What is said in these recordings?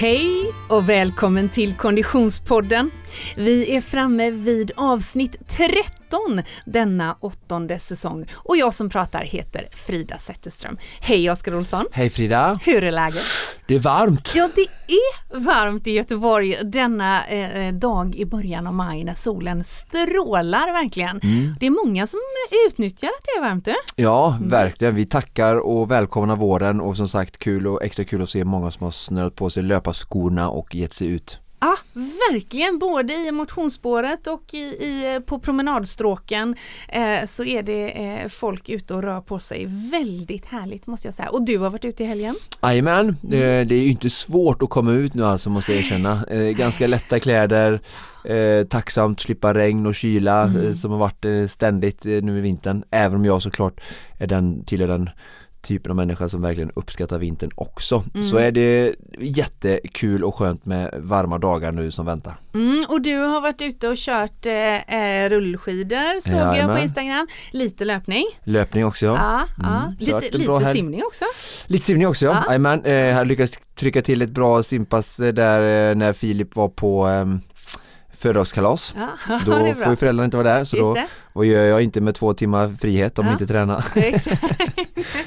Hej och välkommen till Konditionspodden. Vi är framme vid avsnitt 30. 13 denna åttonde säsong och jag som pratar heter Frida Zetterström. Hej Oskar Olsson! Hej Frida! Hur är läget? Det är varmt! Ja, det är varmt i Göteborg denna eh, dag i början av maj när solen strålar verkligen. Mm. Det är många som utnyttjar att det är varmt. Du? Ja, verkligen. Vi tackar och välkomnar våren och som sagt kul och extra kul att se många som har snöat på sig löparskorna och gett sig ut. Ja, verkligen. Både i motionsspåret och i, i på promenadstråken eh, så är det eh, folk ute och rör på sig. Väldigt härligt måste jag säga. Och du har varit ute i helgen? Jajamän, det, det är ju inte svårt att komma ut nu alltså måste jag erkänna. Eh, ganska lätta kläder, eh, tacksamt slippa regn och kyla mm. Eh, som har varit eh, ständigt nu i vintern. Även om jag såklart är den, tillhör den typen av människa som verkligen uppskattar vintern också. Mm. Så är det jättekul och skönt med varma dagar nu som väntar. Mm, och du har varit ute och kört eh, eh rullskidor såg ja, jag på Instagram. Lite löpning. Löpning också ja. ja, mm. ja. Lite, lite simning också. Lite simning också ja. ja. Amen. Eh, jag lyckades trycka till ett bra simpass där eh, när Filip var på eh, födelsedagskalas. Ja, då får ju föräldrarna inte vara där så då vad gör jag inte med två timmar frihet om ja. inte tränar?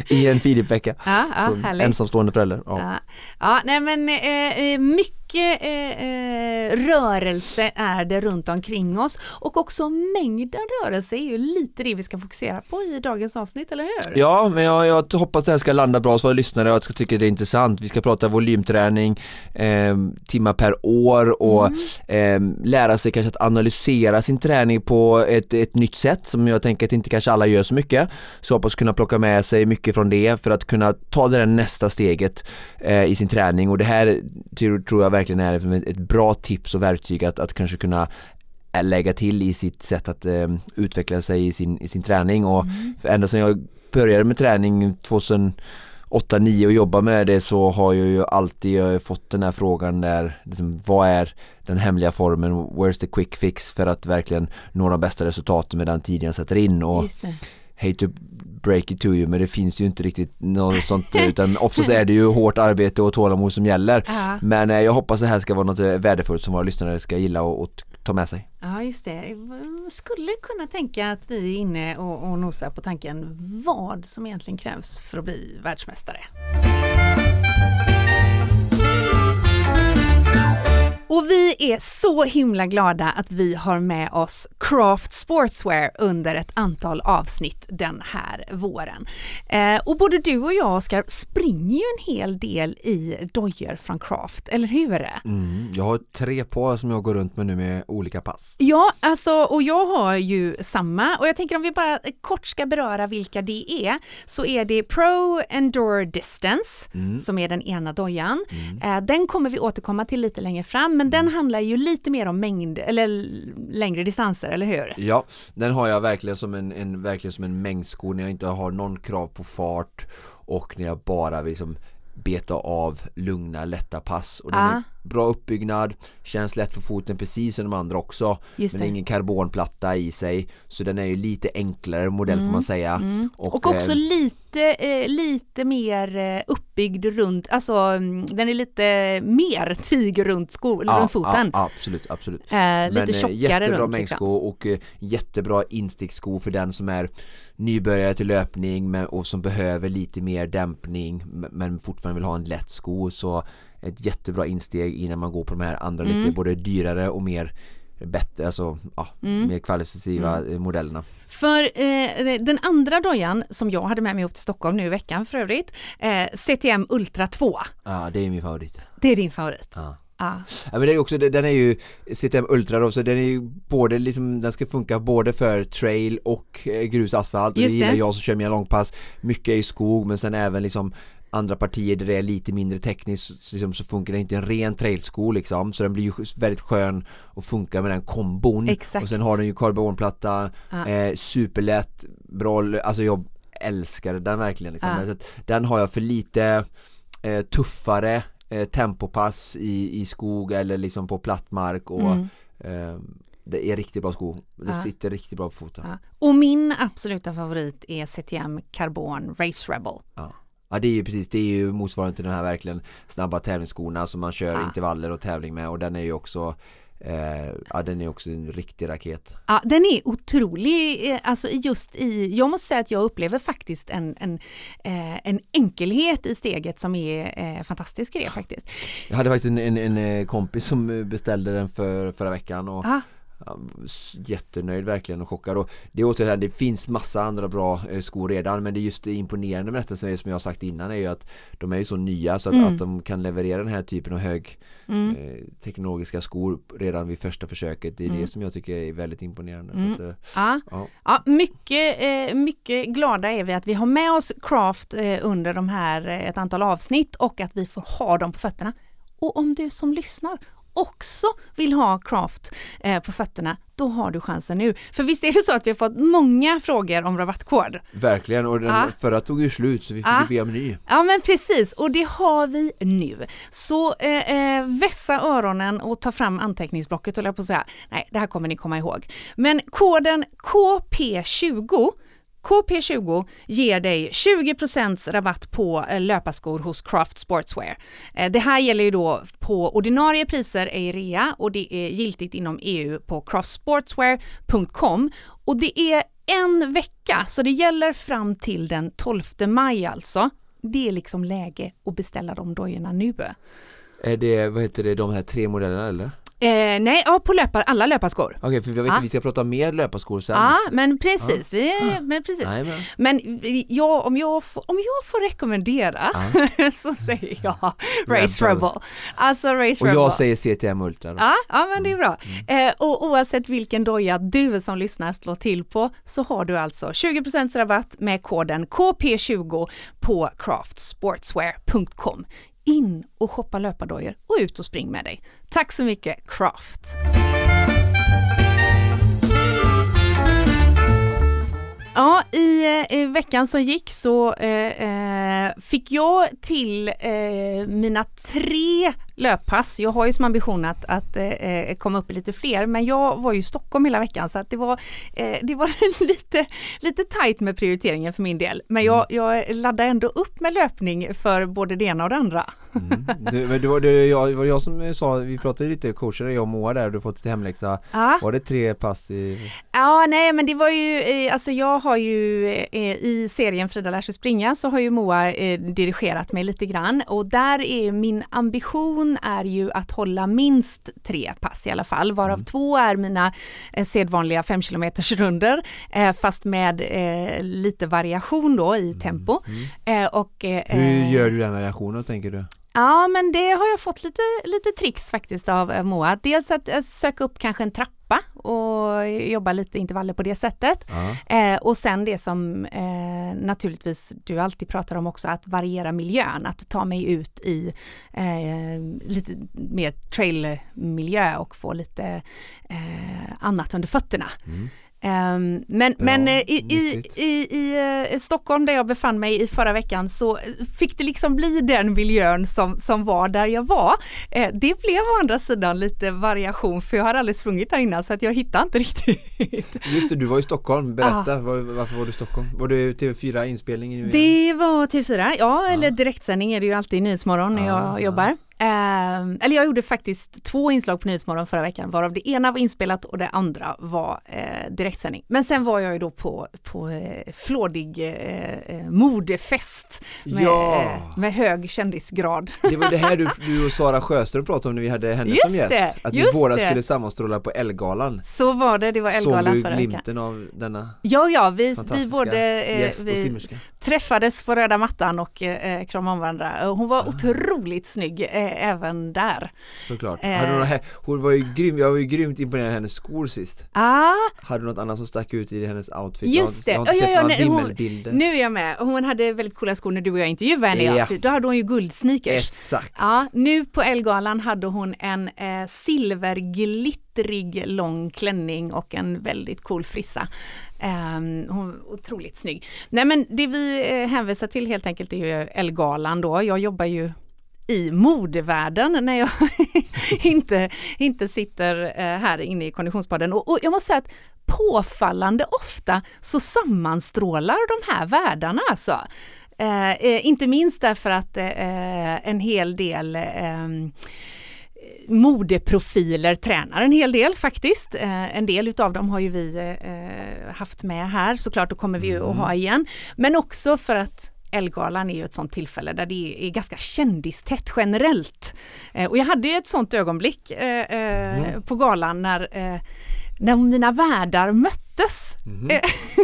I en Filip-vecka. Ja, ja, ensamstående förälder. Ja. Ja. ja, nej men eh, eh mycket mycket eh, eh, rörelse är det runt omkring oss och också mängden rörelse är ju lite det vi ska fokusera på i dagens avsnitt, eller hur? Ja, men jag, jag hoppas det här ska landa bra så att lyssnare och att ska tycka det är intressant. Vi ska prata volymträning, eh, timmar per år och mm. eh, lära sig kanske att analysera sin träning på ett, ett nytt sätt som jag tänker att inte kanske alla gör så mycket. Så hoppas kunna plocka med sig mycket från det för att kunna ta det där nästa steget eh, i sin träning och det här tror jag verkligen verkligen är ett bra tips och verktyg att, att kanske kunna eh, lägga till i sitt sätt att eh, utveckla sig i sin, i sin träning. Och mm. ända sedan jag började med träning 2008 2009 och jobba med det så har jag ju alltid fått den här frågan där liksom, vad är den hemliga formen, where's the quick fix? För att verkligen nå de bästa resultaten med den tiden jag sätter in. Och hate to break it to you men det finns ju inte riktigt något sånt utan oftast är det ju hårt arbete och tålamod som gäller. Ja. Men eh, jag hoppas det här ska vara något eh, värdefullt som våra lyssnare ska gilla och, och ta med sig. Ja just det. Skulle kunna tänka att vi är inne och, och nosar på tanken vad som egentligen krävs för att bli världsmästare. Och vi är så himla glada att vi har med oss Craft Sportswear under ett antal avsnitt den här våren. Eh, och både du och jag Oskar springer ju en hel del i dojor från Craft, eller hur? Mm, jag har tre par som jag går runt med nu med olika pass. Ja, alltså och jag har ju samma och jag tänker om vi bara kort ska beröra vilka det är så är det Pro Endure Distance mm. som är den ena dojan. Mm. Eh, den kommer vi återkomma till lite längre fram men den handlar ju lite mer om mängd eller längre distanser, eller hur? Ja, den har jag verkligen som en, en, verkligen som en mängdsko när jag inte har någon krav på fart och när jag bara liksom beta av lugna, lätta pass och den ah. är bra uppbyggnad, känns lätt på foten precis som de andra också. Just men det är ingen karbonplatta i sig så den är ju lite enklare modell mm. får man säga. Mm. och, och, också eh, lite, eh, lite mer eh, uppbyggd runt, alltså mm, den är lite mer tyg runt, sko, ja, runt foten. ja, absolut, absolut. Eh, lite men, eh, tjockare jättebra runt mängdsko och eh, jättebra instickssko för den som är nybörjare till löpning men, och som behöver lite mer dämpning men fortfarande vill ha en lätt sko så ett jättebra insteg innan man går på de här andra mm. lite både dyrare och mer bättre, alltså ja, mm. mer kvalitativa mm. modellerna. För eh, den andra dojan som jag hade med mig upp till Stockholm nu i veckan för övrigt, eh, CTM Ultra 2. Ja, det är min favorit. Det är din favorit? Ja. Ah. Ja men det är också, den är ju CTM Ultra då, så den är ju både liksom, den ska funka både för trail och eh, grus och asfalt och det gillar jag som kör mina långpass Mycket i skog men sen även liksom andra partier där det är lite mindre tekniskt liksom, så funkar det inte en ren trailsko liksom så den blir ju väldigt skön att funka med den kombon Exakt. och sen har den ju karbonplatta ah. eh, superlätt bra, alltså jag älskar den verkligen liksom. ah. den har jag för lite eh, tuffare eh, tempopass i, i skog eller liksom på platt mark och mm. eh, det är riktigt bra sko. Det ja. sitter riktigt bra på foten. Ja. Och min absoluta favorit är CTM Carbon Race Rebel. Ja. Ja det är ju precis, det är ju motsvarande till den här verkligen snabba tävlingsskorna som man kör Ja. intervaller och tävling med och den är ju också eh, Ja den är också en riktig raket Ja, den är otrolig, eh, alltså just i, jag måste säga att jag upplever faktiskt en, en, eh, en enkelhet i steget som är eh, fantastisk i det faktiskt. Jag hade faktiskt en, en, en eh, kompis som beställde den för förra veckan och s- jättenöjd verkligen och chockad och det är här, det finns massa andra bra eh, skor redan men det är just det imponerande med detta som jag har sagt innan är ju att de är ju så nya så att, Mm. att de kan leverera den här typen av hög mm. eh, teknologiska skor redan vid första försöket det är Mm. det som jag tycker är väldigt imponerande Mm. att, eh, ja. ja. Ja, mycket, eh, mycket glada är vi att vi har med oss Craft eh, under de här eh, ett antal avsnitt och att vi får ha dem på fötterna. Och om du som lyssnar också vill ha Craft eh, på fötterna, då har du chansen nu. För visst är det så att vi har fått många frågor om rabattkod? Verkligen och den Ja. förra tog ju slut så vi fick Ja. be om ny Ja men precis och det har vi nu. Så eh, eh, vässa öronen och ta fram anteckningsblocket höll jag på att säga. Nej, det här kommer ni komma ihåg. Men koden KP20 KP20 ger dig 20% rabatt på eh, löparskor hos Craft Sportswear. Eh, det här gäller ju då på ordinarie priser är i rea och det är giltigt inom EU på craftsportswear.com och det är en vecka så det gäller fram till den 12 maj alltså. Det är liksom läge att beställa de dojorna nu. Är det, vad heter det, de här tre modellerna eller? Eh, nej, ja, på löpa, alla löparskor. Okej, för jag vet att vi ska prata mer löparskor sen Ja, men precis. Vi, men precis. Nej, men. Jag, om, jag får, om jag får rekommendera så säger jag Race Rebel. Alltså Race Och Rebel. jag säger CTM Ultra. Ja, ja, men det är bra. Eh, och oavsett vilken doja du som lyssnar slår till på så har du alltså 20% rabatt med koden KP20 på craftsportswear.com. In och shoppa löpardojor och ut och spring med dig. Tack så mycket Craft! Ja, i, eh, i veckan som gick så eh, eh, fick jag till eh, mina tre löppass. Jag har ju som ambition att, att eh, eh, komma upp i lite fler, men jag var ju i Stockholm hela veckan så att det var, eh, det var lite, lite tajt med prioriteringen för min del. Men jag, jag laddade ändå upp med löpning för både det ena och det andra. Mm. Men det, var, det, jag, det var jag som sa, vi pratade lite coachade jag och Moa där, du har fått lite hemläxa Ja. Var det tre pass i Ja, nej, men det var ju, eh, alltså jag har ju eh, i serien Frida lär sig springa så har ju Moa eh, dirigerat mig lite grann och där är min ambition är ju att hålla minst tre pass i alla fall, varav två är mina eh, sedvanliga 5 km runder eh, fast med eh, lite variation då i tempo. Eh, och, eh, Hur eh, gör du den variationen tänker du? Ja, men det har jag fått lite, lite tricks faktiskt av eh, Moa. Dels att eh, söka upp kanske en trappa och jobba lite intervaller på det sättet. Ja. Eh, och sen det som eh, naturligtvis du alltid pratar om också, att variera miljön, att ta mig ut i eh, lite mer trailmiljö och få lite eh, annat under fötterna. Mm. Ehm, men men eh, i, i, i, i eh, Stockholm där jag befann mig i förra veckan så eh, fick det liksom bli den miljön som, som var där jag var. Eh, det blev å andra sidan lite variation för jag har aldrig sprungit där innan så att jag hittade inte riktigt. Just det, du var i Stockholm, berätta var, varför var du i Stockholm? Var du TV4 inspelning? Det var TV4, ja eller direktsändning är det ju alltid i Nyhetsmorgon när jag Ah, jobbar. Ehm, eller jag gjorde faktiskt två inslag på Nyhetsmorgon förra veckan varav det ena var inspelat och det andra var eh, direktsändning. Men sen var jag ju då på, på eh, flådig eh, eh, modefest med, Ja. eh, med hög kändisgrad. Det var det här du, du och Sara Sjöström pratade om när vi hade henne som Just gäst det, Att vi båda det. skulle sammanstråla på Elgalan Så var det, det var Såg Elgalan du förra veckan. glimten av denna Ja, ja, vi, vi både eh, gäst och simmerska? Träffades på röda mattan och eh, kramade om varandra. Och Hon var otroligt snygg eh, även där. Såklart. Eh. Några, här- hon var ju grym, jag var ju grymt imponerad av hennes skor sist Ah, Hade du något annat som stack ut i hennes outfit? Just jag har, det. Jag har inte Ja, ja, sett ja, några nej, hon- vimmelbilder nu är jag med. Hon hade väldigt coola skor när du och jag intervjuade henne. Ja. Ja. för Då hade hon ju guldsneakers. Exakt Ja, nu på Elgalan hade hon en eh, glittrig lång klänning och en väldigt cool frissa. Ehm, hon var otroligt snygg. Nej men det vi eh, hänvisar till helt enkelt är ju Elgalan då. Jag jobbar ju i modevärlden när jag inte, inte sitter eh, här inne i konditionspodden. Och, och jag måste säga att påfallande ofta så sammanstrålar de här världarna alltså. Eh, eh inte minst därför att eh, en hel del eh, modeprofiler tränar en hel del faktiskt. Eh, en del utav dem har ju vi eh, haft med här såklart och kommer vi ju att ha mm. igen. Men också för att Elgalan är ju ett sånt tillfälle där det är ganska kändistätt generellt. Eh, och jag hade ju ett sånt ögonblick eh, eh, mm. på galan när när mina världar möttes. Mm.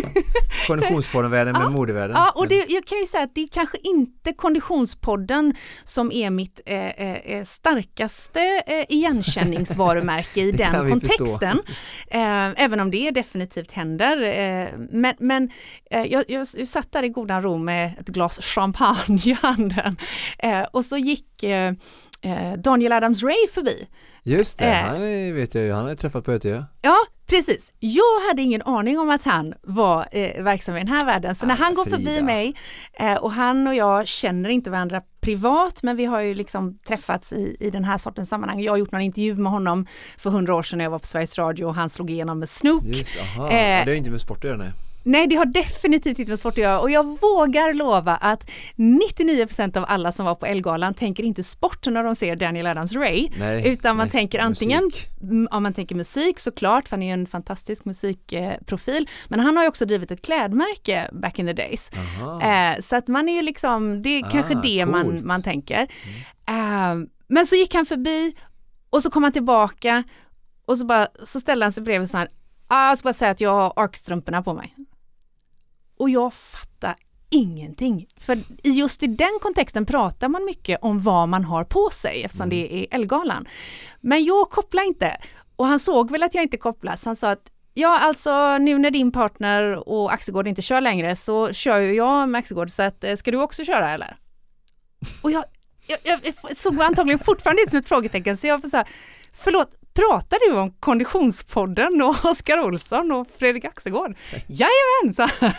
Konditionspodden-världen med ja, modevärlden. Ja, och det, jag kan ju säga att det är kanske inte Konditionspodden som är mitt eh, eh, eh starkaste eh, igenkänningsvarumärke i den kontexten. Eh, även om det definitivt händer. Men men jag, jag, satt där i goda ro med ett glas champagne i handen och så gick Daniel Adams-Ray förbi Just det, eh, han vet jag ju, han har träffat på ÖTÖ. Ja, precis. Jag hade ingen aning om att han var eh, verksam i den här världen, så när han går förbi mig eh, och han och jag känner inte varandra privat, men vi har ju liksom träffats i, i den här sortens sammanhang. Jag har gjort någon intervju med honom för hundra år sedan när jag var på Sveriges Radio och han slog igenom med Snook. Just, aha. Eh, det har inte med sport att göra, nej. Nej, det har definitivt inte med sport att göra och jag vågar lova att 99% av alla som var på Elgalan tänker inte sport när de ser Daniel Adams-Ray, utan man nej, tänker antingen, musik. ja man tänker musik såklart, för han är ju en fantastisk musikprofil, men han har ju också drivit ett klädmärke back in the days. Eh, så att man är ju liksom, det är ah, kanske det man, man tänker. Mm. Eh, men så gick han förbi och så kom han tillbaka och så, bara, så ställde han sig bredvid så här, ah, jag ska bara säga att jag har arkstrumporna på mig. Och jag fattar ingenting. För just i den kontexten pratar man mycket om vad man har på sig eftersom mm. det är Elgalan. Men jag kopplar inte. Och han såg väl att jag inte kopplade så han sa att Ja, alltså nu när din partner och Axelgård inte kör längre så kör ju jag med Axelgård så att eh, ska du också köra eller? Och jag, jag, jag såg antagligen fortfarande ut som ett frågetecken så jag får säga förlåt, pratar du om Konditionspodden och Oskar Olsson och Fredrik Axelgård? Jajamän, sa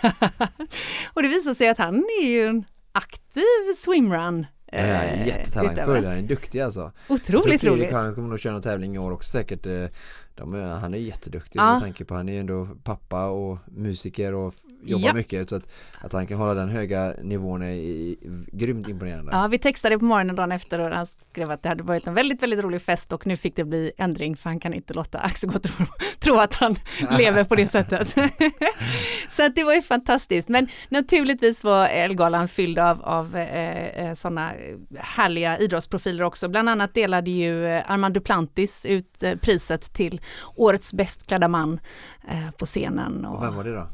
Och det visar sig att han är ju en aktiv swimrun Ja, är jättetalangfull, han är duktig alltså. Otroligt roligt. Han kommer nog köra någon tävling i år också säkert. Eh, de, han är jätteduktig ja. med tanke på han är ju ändå pappa och musiker och jobbar ja. mycket så att, att han kan hålla den höga nivån är i, grymt imponerande. Ja, vi textade på morgonen dagen efter och han skrev att det hade varit en väldigt, väldigt rolig fest och nu fick det bli ändring för han kan inte låta Axel tro, tro att han lever på det sättet. så att det var ju fantastiskt, men naturligtvis var Elgalan fylld av, av eh, eh sådana härliga idrottsprofiler också. Bland annat delade ju eh, Armand Duplantis ut eh, priset till årets bäst klädda man eh, på scenen. Och, och vem var det då?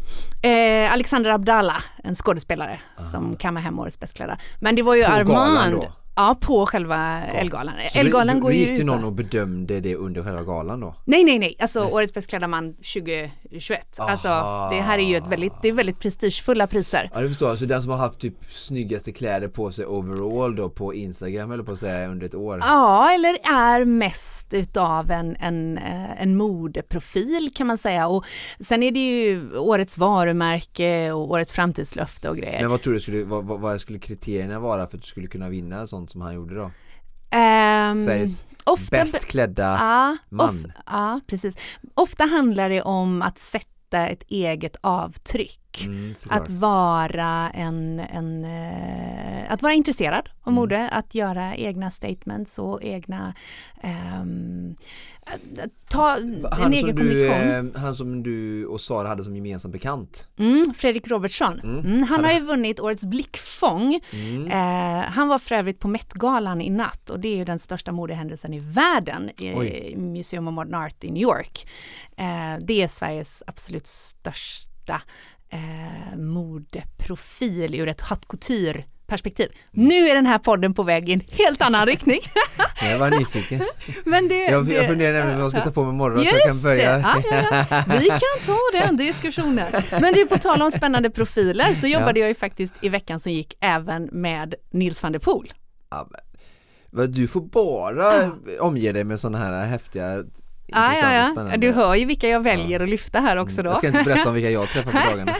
Eh, Alexander Abdallah, en skådespelare Aha. som kammar hem årets bäst klädda. Men det var ju på Armand. Ja, på själva Elgalan. Elgalan går ju gick det någon och bedömde det under själva galan då? Nej, nej, nej, alltså nej. Årets bäst man 2021. Aha. Alltså det här är ju ett väldigt, det är väldigt prestigefulla priser. Ja, du förstår, alltså den som har haft typ snyggaste kläder på sig overall då på Instagram eller på att säga under ett år? Ja, eller är mest utav en, en, eh, en modeprofil kan man säga och sen är det ju årets varumärke och årets framtidslöfte och grejer. Men vad tror du skulle, vad, vad skulle kriterierna vara för att du skulle kunna vinna sånt sånt som han gjorde då? Um, Sveriges ofta, bäst klädda ja, man. Of, ja, precis. Ofta handlar det om att sätta ett eget avtryck. Mm, att vara en, en uh, att vara intresserad av mm. mode, att göra egna statements och egna um, ta han en egen du, eh, Han som du och Sara hade som gemensam bekant. Mm, Fredrik Robertsson. Mm. Mm, han har ju vunnit årets blickfång. Mm. Eh, han var för övrigt på Met-galan i natt och det är ju den största modehändelsen i världen i Museum of Modern Art i New York. Eh, det är Sveriges absolut största eh, modeprofil ur ett haute couture perspektiv. Nu är den här podden på väg i en helt annan riktning. jag var nyfiken. Men det, jag, jag funderar nämligen vad jag ska ta på mig imorgon så jag kan börja. Ja, ja, ja. Vi kan ta den diskussionen. Men du, på tal om spännande profiler så jobbade jag ju faktiskt i veckan som gick även med Nils van der Poel. Du får bara omge dig med sådana här häftiga Ah, ja, ja. Du hör ju vilka jag väljer ja. att lyfta här också då. Jag ska inte berätta om vilka jag träffar på dagarna.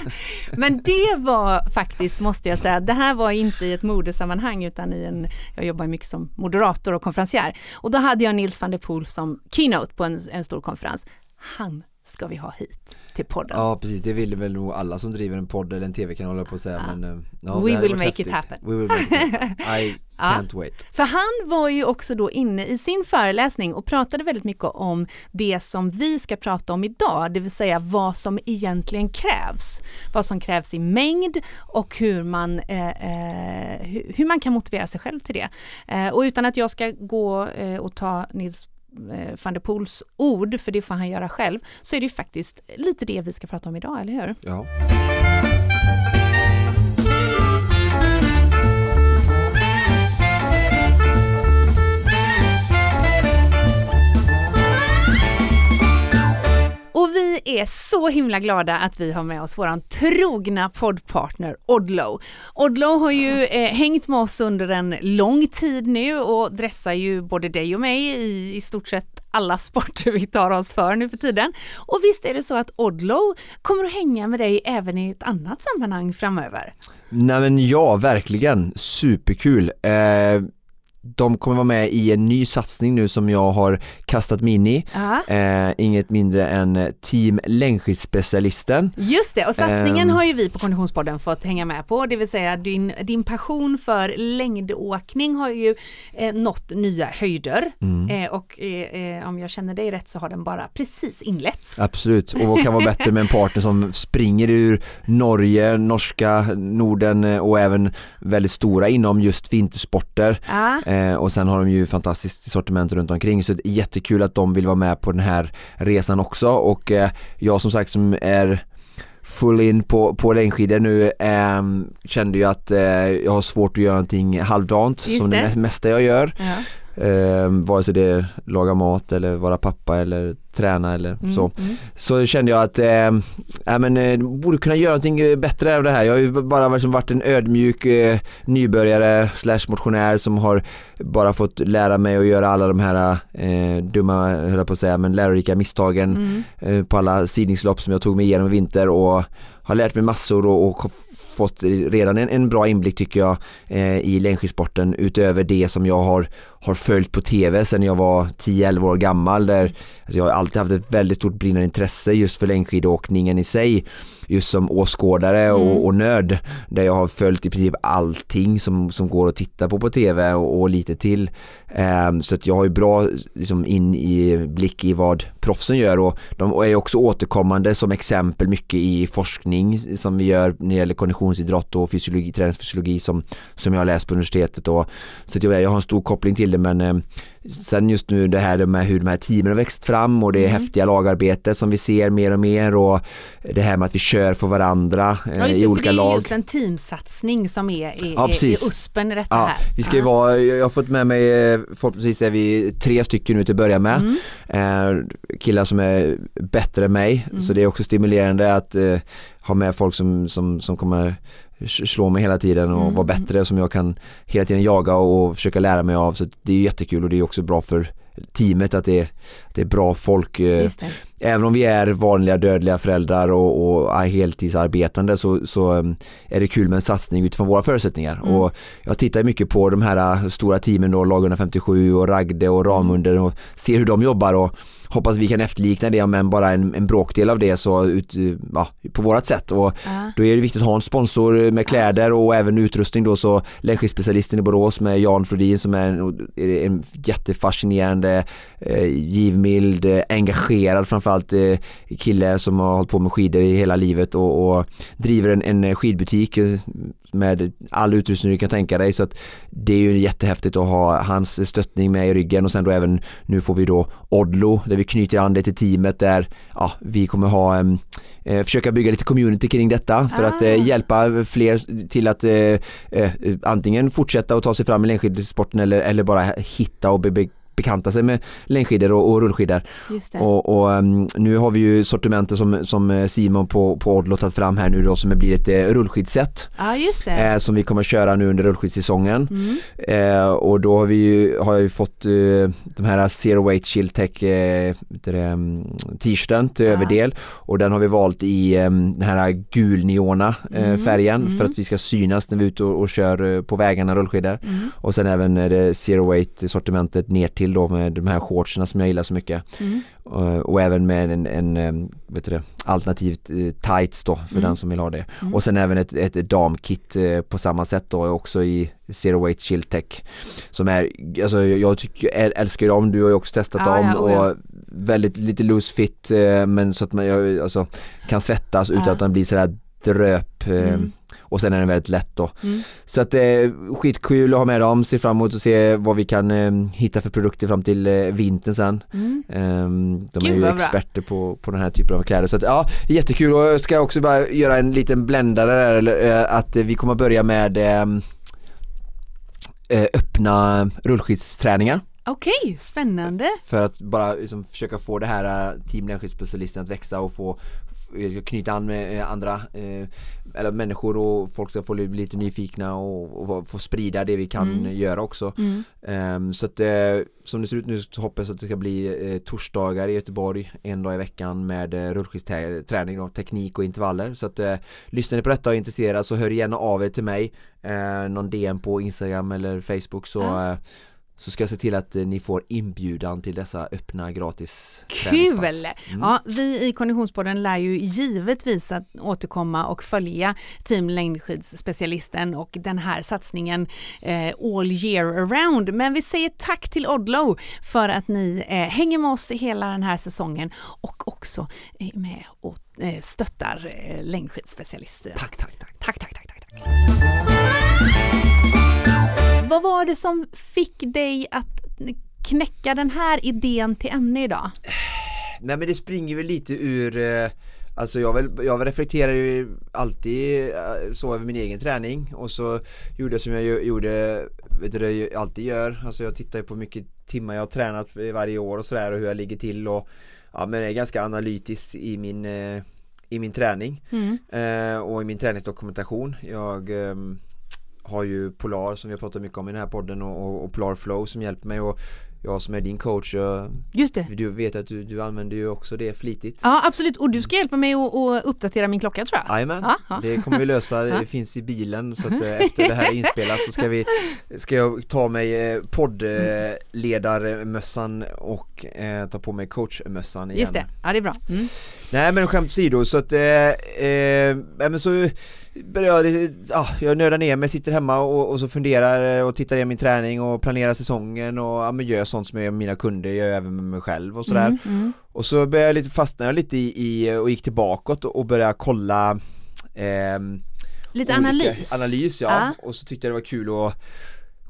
Men det var faktiskt, måste jag säga, det här var inte i ett modesammanhang utan i en, jag jobbar mycket som moderator och konferencier. Och då hade jag Nils van der Poel som keynote på en, en stor konferens. Han ska vi ha hit till podden. Ja precis, det vill väl nog alla som driver en podd eller en tv-kanal på att säga Ja. men eh, ja, We will make it happen. We will make it happen. I Ja. can't wait. För han var ju också då inne i sin föreläsning och pratade väldigt mycket om det som vi ska prata om idag, det vill säga vad som egentligen krävs. Vad som krävs i mängd och hur man, eh, eh, hur, man kan motivera sig själv till det. Eh, och utan att jag ska gå eh, och ta Nils Eh, van der Poels ord, för det får han göra själv, så är det ju faktiskt lite det vi ska prata om idag, eller hur? Ja. Vi är så himla glada att vi har med oss våran trogna poddpartner Odlo. Odlo har ju eh, hängt med oss under en lång tid nu och dressar ju både dig och mig i, i stort sett alla sporter vi tar oss för nu för tiden. Och visst är det så att Odlo kommer att hänga med dig även i ett annat sammanhang framöver? Nej men ja, verkligen. Superkul. Eh, de kommer vara med i en ny satsning nu som jag har kastat mig in i. Eh, inget mindre än Team Längdskidspecialisten. Just det, och satsningen Ehm. har ju vi på Konditionspodden fått hänga med på, det vill säga din, din passion för längdåkning har ju eh, nått nya höjder Mm. eh, och eh, eh, om jag känner dig rätt så har den bara precis inletts. Absolut, och vad kan vara bättre med en partner som springer ur Norge, norska, Norden eh, och även väldigt stora inom just vintersporter. Ja, Eh, och sen har de ju fantastiskt sortiment runt omkring så det är jättekul att de vill vara med på den här resan också och eh, jag som sagt som är full in på, på längdskidor nu eh, kände ju att eh, jag har svårt att göra någonting halvdant Just som det det. mest- mesta jag gör. ja. Eh, vare sig det är laga mat eller vara pappa eller träna eller Mm, så. mm. Så kände jag att eh, ja, men, eh, borde kunna göra någonting eh, bättre av det här. Jag har ju bara liksom varit en ödmjuk eh, nybörjare slash motionär som har bara fått lära mig att göra alla de här eh, dumma, höll jag på att säga, men lärorika misstagen Mm. eh, på alla sidningslopp som jag tog mig igenom i vinter och har lärt mig massor och, och fått redan en, en bra inblick tycker jag eh, i längdskidsporten utöver det som jag har, har följt på tv sedan jag var 10-11 år gammal där alltså jag har alltid haft ett väldigt stort brinnande intresse just för längdskidåkningen i sig just som åskådare Mm. och, och nörd där jag har följt i princip allting som, som går att titta på på tv och, och lite till Ehm, så att jag har ju bra liksom, in i blick i vad proffsen gör och de är ju också återkommande som exempel mycket i forskning som vi gör när det gäller konditionsidrott och fysiologi, träningsfysiologi som, som jag har läst på universitetet och, så att jag, jag har en stor koppling till det men eh, sen just nu det här med hur de här teamen har växt fram och det Mm. häftiga lagarbetet som vi ser mer och mer och det här med att vi kör för varandra eh, Ja, i det, för olika det är lag. just en teamsatsning som är, är, Ja, är, precis. är USPen i detta Ja, här. vi ska ju vara, jag har fått med mig, eh, förhoppningsvis är vi tre stycken nu till att börja med. Mm. Eh, killar som är bättre än mig, Mm. så det är också stimulerande att eh, ha med folk som, som, som kommer slå mig hela tiden och Mm. vara bättre som jag kan hela tiden jaga och försöka lära mig av så det är jättekul och det är också bra för teamet att det är, att det är bra folk eh. Även om vi är vanliga dödliga föräldrar och, och är heltidsarbetande så, så um, är det kul med en satsning utifrån våra förutsättningar Mm. och jag tittar mycket på de här uh, stora teamen då, lag 157 och Ragde och Ramunder och ser hur de jobbar och hoppas vi kan efterlikna det men bara en, en bråkdel av det så ut, uh, ja, på vårat sätt och Ja. då är det viktigt att ha en sponsor med kläder och även utrustning då så längdskidspecialisten i Borås med Jan Flodin som är en, en jättefascinerande, eh, givmild, eh, engagerad framförallt eh, kille som har hållit på med skidor i hela livet och, och driver en, en skidbutik eh, med all utrustning du kan tänka dig så att det är ju jättehäftigt att ha hans stöttning med i ryggen och sen då även nu får vi då Odlo där vi knyter an det till teamet där ja, vi kommer ha eh, försöka bygga lite community kring detta för att Ah. eh, hjälpa fler till att eh, antingen fortsätta och ta sig fram i längdskidsporten eller, eller bara hitta och be, be, bekanta sig med längdskidor och, och rullskidor. Och, och um, nu har vi ju sortimentet som, som eh, Simon på, på Odlo tagit fram här nu då som blir ett eh, rullskidset ja, just det. eh, som vi kommer att köra nu under rullskidssäsongen. Mm. Eh, och då har vi ju, har jag ju fått eh, de här Zero Weight Shield Tech eh, mm, t-shirten till Ja. överdel och den har vi valt i eh, den här gulneona eh, Mm, färgen mm. för att vi ska synas när vi är ute och, och kör på vägarna rullskidor Mm. och sen även det Zero Weight sortimentet ner till till då med de här shortserna som jag gillar så mycket. Mm. Och, och även med en, en, en vet du det, alternativt eh, tights då för Mm. den som vill ha det. Mm. Och sen även ett, ett damkit eh, på samma sätt då också i Zero Weight Chill Tech. Som är, alltså jag tycker, älskar dem, du har ju också testat Ja, dem ja, oh ja. och väldigt lite loose fit eh, men så att man alltså, kan svettas utan Ja. att den blir sådär dröp eh, Mm. Och sen är den väldigt lätt då. Mm. Så att eh, skitkul att ha med dem, ser fram emot att se vad vi kan eh, hitta för produkter fram till eh, vintern sen. Mm. Ehm, de Gud, är ju bra. experter på, på den här typen av kläder så att ja, jättekul och jag ska också bara göra en liten bländare där, eh, att vi kommer börja med ehm, eh, öppna rullskidsträningar Okej, spännande. för att bara liksom, försöka få det här eh, team längdskidspecialisten att växa och få knyta an med eh, andra eh, eller människor och folk ska få bli lite nyfikna och, och få sprida det vi kan Mm. göra också. Mm. Ehm, så att eh, som det ser ut nu så hoppas jag att det ska bli eh, torsdagar i Göteborg en dag i veckan med eh, rullskidsträning och teknik och intervaller så att eh, lyssnar ni på detta och är intresserade så hör gärna av er till mig eh, någon DM på Instagram eller Facebook så Ja. Så ska jag se till att eh, ni får inbjudan till dessa öppna gratis Kul! Mm. Ja, vi i Konditionspodden lär ju givetvis att återkomma och följa Team Längdskidsspecialisten och den här satsningen eh, all year around. Men vi säger tack till Odlo för att ni eh, hänger med oss hela den här säsongen och också är med och eh, stöttar eh, längdskidsspecialister. Tack, tack, tack. Tack, tack, tack, tack, tack. Vad var det som fick dig att knäcka den här idén till ämne idag? Nej men det springer väl lite ur eh, Alltså jag, väl, jag reflekterar ju alltid eh, så över min egen träning och så gjorde jag som jag gjorde, vet du det jag alltid gör Alltså jag tittar ju på hur mycket timmar jag har tränat varje år och sådär och hur jag ligger till och Ja men jag är ganska analytisk i min, eh, i min träning Mm. eh, och i min träningsdokumentation Jag ehm, har ju Polar som vi har pratat mycket om i den här podden och, och, och Polar Flow som hjälper mig och jag som är din coach, jag, Just det. du vet att du, du använder ju också det flitigt Ja absolut och du ska hjälpa mig att, att uppdatera min klocka tror jag. Jajamän, Ja, ja. det kommer vi lösa, det finns i bilen så att eh, efter det här är inspelat så ska vi Ska jag ta mig eh, poddledarmössan och eh, ta på mig coachmössan igen Just det, ja det är bra. Mm. Nej men skämt åsido så att, eh, eh, men så började jag, ja, jag nördar ner mig, sitter hemma och, och så funderar och tittar igenom min träning och planerar säsongen och ja, men gör sånt som jag gör med mina kunder, gör jag även med mig själv och sådär Mm, mm. och så började jag lite fastna lite i, i och gick tillbaka och började kolla ehm, Lite analys. Analys ja. Ja. och så tyckte jag det var kul att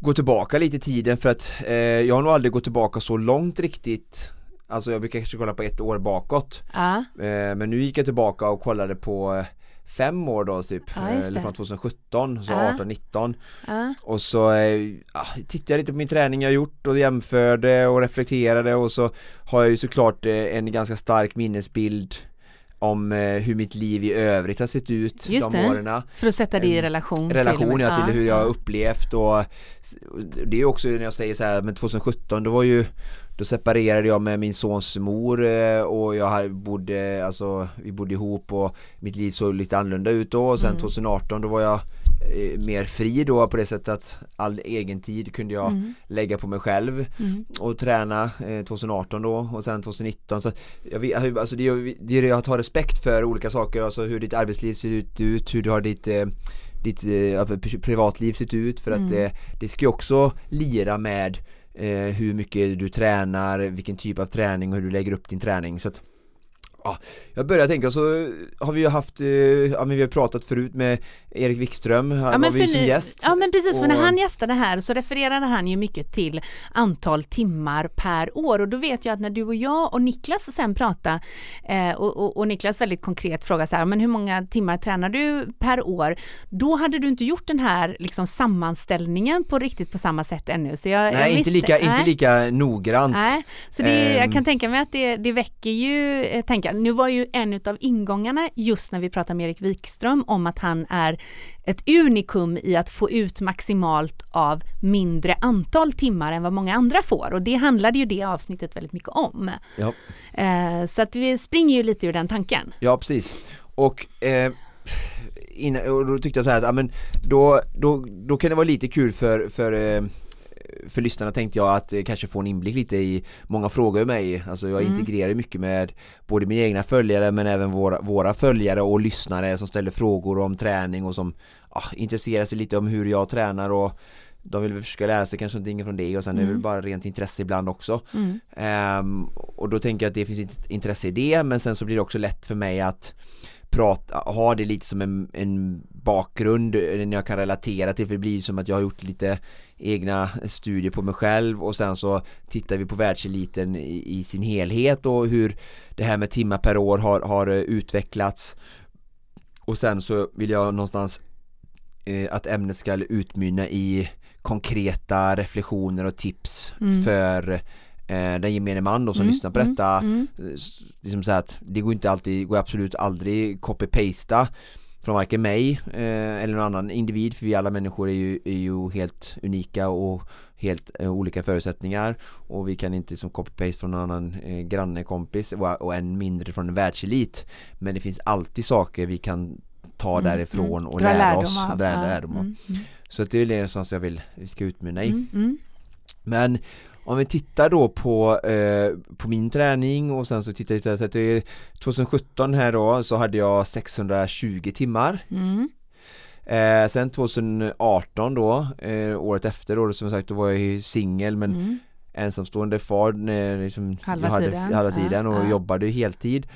gå tillbaka lite i tiden för att eh, jag har nog aldrig gått tillbaka så långt riktigt Alltså jag brukar kanske kolla på ett år bakåt Ja, eh, Men nu gick jag tillbaka och kollade på eh, fem år då typ, Ja, eh, eller från 2017, så Ja. 18, 19 ja. och så eh, ja, tittade jag lite på min träning jag gjort och jämförde och reflekterade och så har jag ju såklart eh, en ganska stark minnesbild om hur mitt liv i övrigt har sett ut Just de det. åren För att sätta det i relation. relation till, ja, till hur jag har upplevt och det är också när jag säger så här, men 2017 då var ju då separerade jag med min sons mor eh, och jag bodde, alltså vi bodde ihop och mitt liv såg lite annorlunda ut då och sen Mm. 2018 då var jag eh, mer fri då på det sättet att all egen tid kunde jag Mm. lägga på mig själv Mm. och träna eh, 2018 då och sen 2019 så jag, alltså det, det det jag tar respekt för olika saker, alltså hur ditt arbetsliv ser ut, ut hur du har ditt eh, ditt eh, pri- privatliv sett ut för att Mm. eh, det ska ju också lira med eh, Eh, hur mycket du tränar, vilken typ av träning och hur du lägger upp din träning. Så att Ja, jag börjar tänka så har vi ju haft, eh, ja men vi har pratat förut med Erik Wikström, han Ja var vi som för, gäst ja men precis, för och- när han gästade här så refererade han ju mycket till antal timmar per år och då vet jag att när du och jag och Niklas sen pratade eh, och, och, och Niklas väldigt konkret frågade så här, men hur många timmar tränar du per år? Då hade du inte gjort den här liksom sammanställningen på riktigt på samma sätt ännu. Så jag, jag Nej, inte visste- lika, nej. inte lika noggrant Nej, så det, jag Ehm. kan tänka mig att det, det väcker ju eh, tankar. Nu var ju en av ingångarna just när vi pratade med Erik Wikström om att han är ett unikum i att få ut maximalt av mindre antal timmar än vad många andra får och det handlade ju det avsnittet väldigt mycket om. Ja. Eh, så att vi springer ju lite ur den tanken. Ja precis och eh, innan, och då tyckte jag så här att ja, men då, då, då kan det vara lite kul för, för eh, för lyssnarna tänkte jag att kanske få en inblick lite i Många frågar mig, alltså jag mm. integrerar mycket med både mina egna följare men även våra, våra följare och lyssnare som ställer frågor om träning och som ah, intresserar sig lite om hur jag tränar och de vill försöka lära sig kanske någonting från det och sen mm. är det väl mm. bara rent intresse ibland också mm. um, och då tänker jag att det finns ett intresse i det men sen så blir det också lätt för mig att prata, ha det lite som en, en bakgrund när jag kan relatera till för det blir som att jag har gjort lite egna studier på mig själv och sen så tittar vi på världseliten i, i sin helhet och hur det här med timmar per år har, har utvecklats och sen så vill jag någonstans eh, att ämnet ska utmynna i konkreta reflektioner och tips mm. för eh, den gemene man då som mm. lyssnar på mm, detta mm. liksom så att det går inte alltid, går absolut aldrig copy-pasta från varken mig eh, eller någon annan individ för vi alla människor är ju, är ju helt unika och helt eh, olika förutsättningar och vi kan inte som copy-paste från någon annan eh, granne, kompis och, och än mindre från en världselit men det finns alltid saker vi kan ta mm, därifrån mm. och lära oss av, dra lärdom av. Mm, mm. Så det är väl det någonstans jag vill vi ska utmynna i. Mm, mm. Men om vi tittar då på, eh, på min träning och sen så tittar vi så att 2017 här då så hade jag 620 timmar mm. eh, Sen 2018 då, eh, året efter då som sagt då var jag singel men mm. ensamstående far när liksom, halva, hade, tiden. halva tiden och ja. jobbade heltid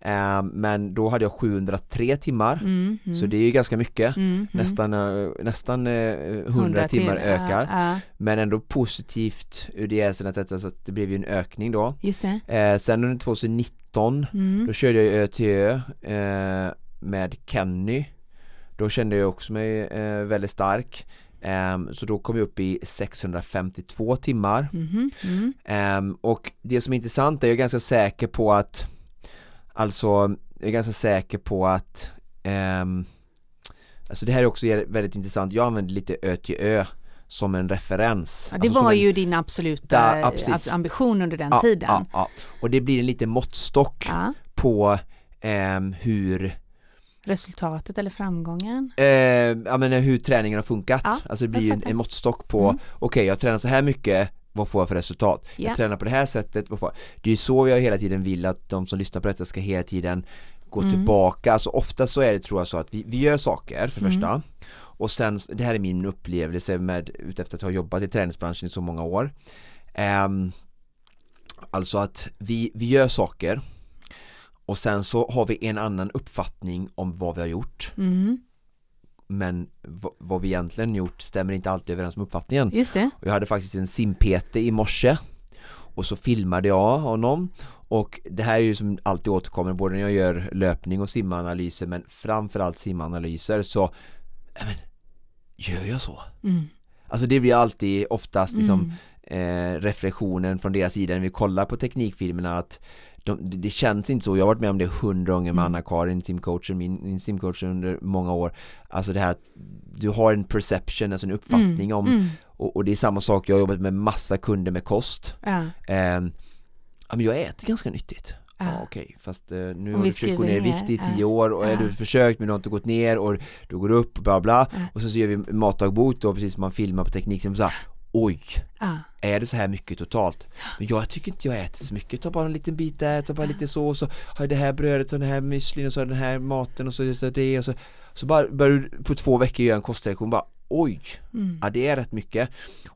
Eh, men då hade jag 703 timmar mm, mm. så det är ju ganska mycket mm, mm. nästan, eh, nästan 100 eh, timmar ökar ja, ja. men ändå positivt ur det sättet att det blev ju en ökning då Just det. sen under 2019 mm. då körde jag Ö till Ö med Kenny då kände jag också mig väldigt stark Um, så då kom jag upp i 652 timmar mm -hmm. um, och det som är intressant är jag är ganska säker på att Alltså, jag är ganska säker på att um, Alltså det här är också väldigt intressant, jag använder lite Ö till Ö som en referens. Ja, det alltså var en, ju din absoluta ja, ambition under den ja, tiden. Ja, och det blir en liten måttstock på um, hur Resultatet eller framgången? Eh, ja men hur träningen har funkat. Alltså det blir ju en, en måttstock på, mm. okej okay, jag tränar så här mycket, vad får jag för resultat? Yeah. Jag tränar på det här sättet, vad får jag? Det är ju så jag hela tiden vill att de som lyssnar på detta ska hela tiden gå mm. tillbaka, alltså ofta så är det tror jag så att vi, vi gör saker för mm. första och sen, det här är min upplevelse med utefter att ha jobbat i träningsbranschen i så många år um, Alltså att vi, vi gör saker och sen så har vi en annan uppfattning om vad vi har gjort mm men vad vi egentligen gjort stämmer inte alltid överens med uppfattningen. Just det. Jag hade faktiskt en simpete i morse och så filmade jag honom och det här är ju som alltid återkommer både när jag gör löpning och simanalyser men framförallt simanalyser så men, gör jag så? Mm. Alltså det blir alltid oftast liksom mm. eh, reflektionen från deras sida när vi kollar på teknikfilmerna att de, det känns inte så, jag har varit med om det hundra gånger med mm. Anna-Karin, simcoachen, min, min simcoach under många år Alltså det här att du har en perception, alltså en uppfattning mm. om mm. Och, och, det är samma sak, jag har jobbat med massa kunder med kost ja. Eh, ja men jag äter ganska nyttigt Ja ah, okej, okay. fast eh, nu har du försökt gå ner i vikt i tio år och ah. du försökt men du har inte gått ner och du går upp och bla bla och så, så gör vi matdagbok då precis som man filmar på teknik så här, oj, ah. är det så här mycket totalt? Men jag tycker inte jag äter så mycket, jag tar bara en liten bit där, tar bara lite så och så har jag det här brödet och den här müslin och så den här maten och så, så det och så så bara börjar du på två veckor göra en kostreaktion bara oj, mm. ja det är rätt mycket.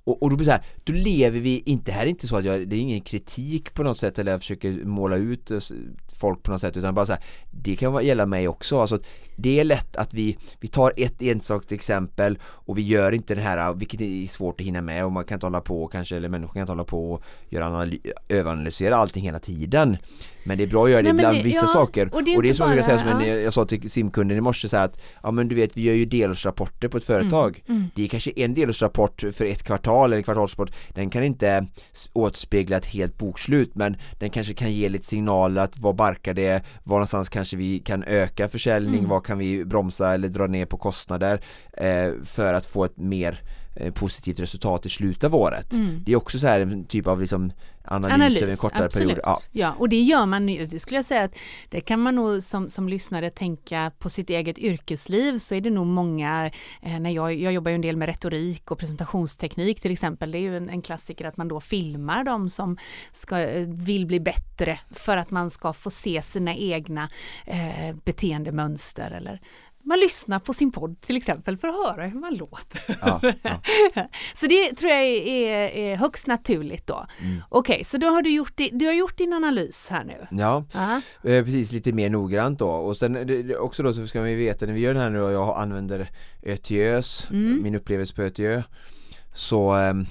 Och, och då blir det så här, då lever vi inte, här är inte så att jag, det är ingen kritik på något sätt eller jag försöker måla ut folk på något sätt utan bara så här, det kan gälla mig också, alltså det är lätt att vi, vi tar ett enstakt exempel och vi gör inte det här, vilket är svårt att hinna med och man kan inte hålla på kanske, eller människor kan inte hålla på och göra överanalysera allting hela tiden. Men det är bra att göra det Nej, ibland det, vissa ja, saker. och det är, och det är som bara, jag, säga, som en, jag sa till simkunden i morse så här att ja men du vet vi gör ju delårsrapporter på ett företag. Mm, mm. det är kanske en delårsrapport för ett kvartal eller kvartalsrapport den kan inte återspegla ett helt bokslut men den kanske kan ge lite signaler att vad barkar det var någonstans kanske vi kan öka försäljning mm. vad kan vi bromsa eller dra ner på kostnader eh, för att få ett mer positivt resultat i slutet av året. Mm. Det är också så här en typ av liksom analys, Analys, över en kortare absolut. period. Ja. Ja. och det gör man nu. Det skulle jag säga att det kan man nog som, som lyssnare tänka på sitt eget yrkesliv så är det nog många, eh, när jag, jag jobbar ju en del med retorik och presentationsteknik till exempel, det är ju en, en klassiker att man då filmar de som ska, eh, vill bli bättre för att man ska få se sina egna eh, beteendemönster eller man lyssnar på sin podd till exempel för att höra hur man låter. Ja, ja. Så det tror jag är, är högst naturligt då. Mm. Okej, så då har du gjort, du har gjort din analys här nu. ja. Eh, precis lite mer noggrant då och sen det, också då så ska vi veta när vi gör det här nu och jag använder ÖTÖs, Mm. min upplevelse på ÖTÖ så ehm,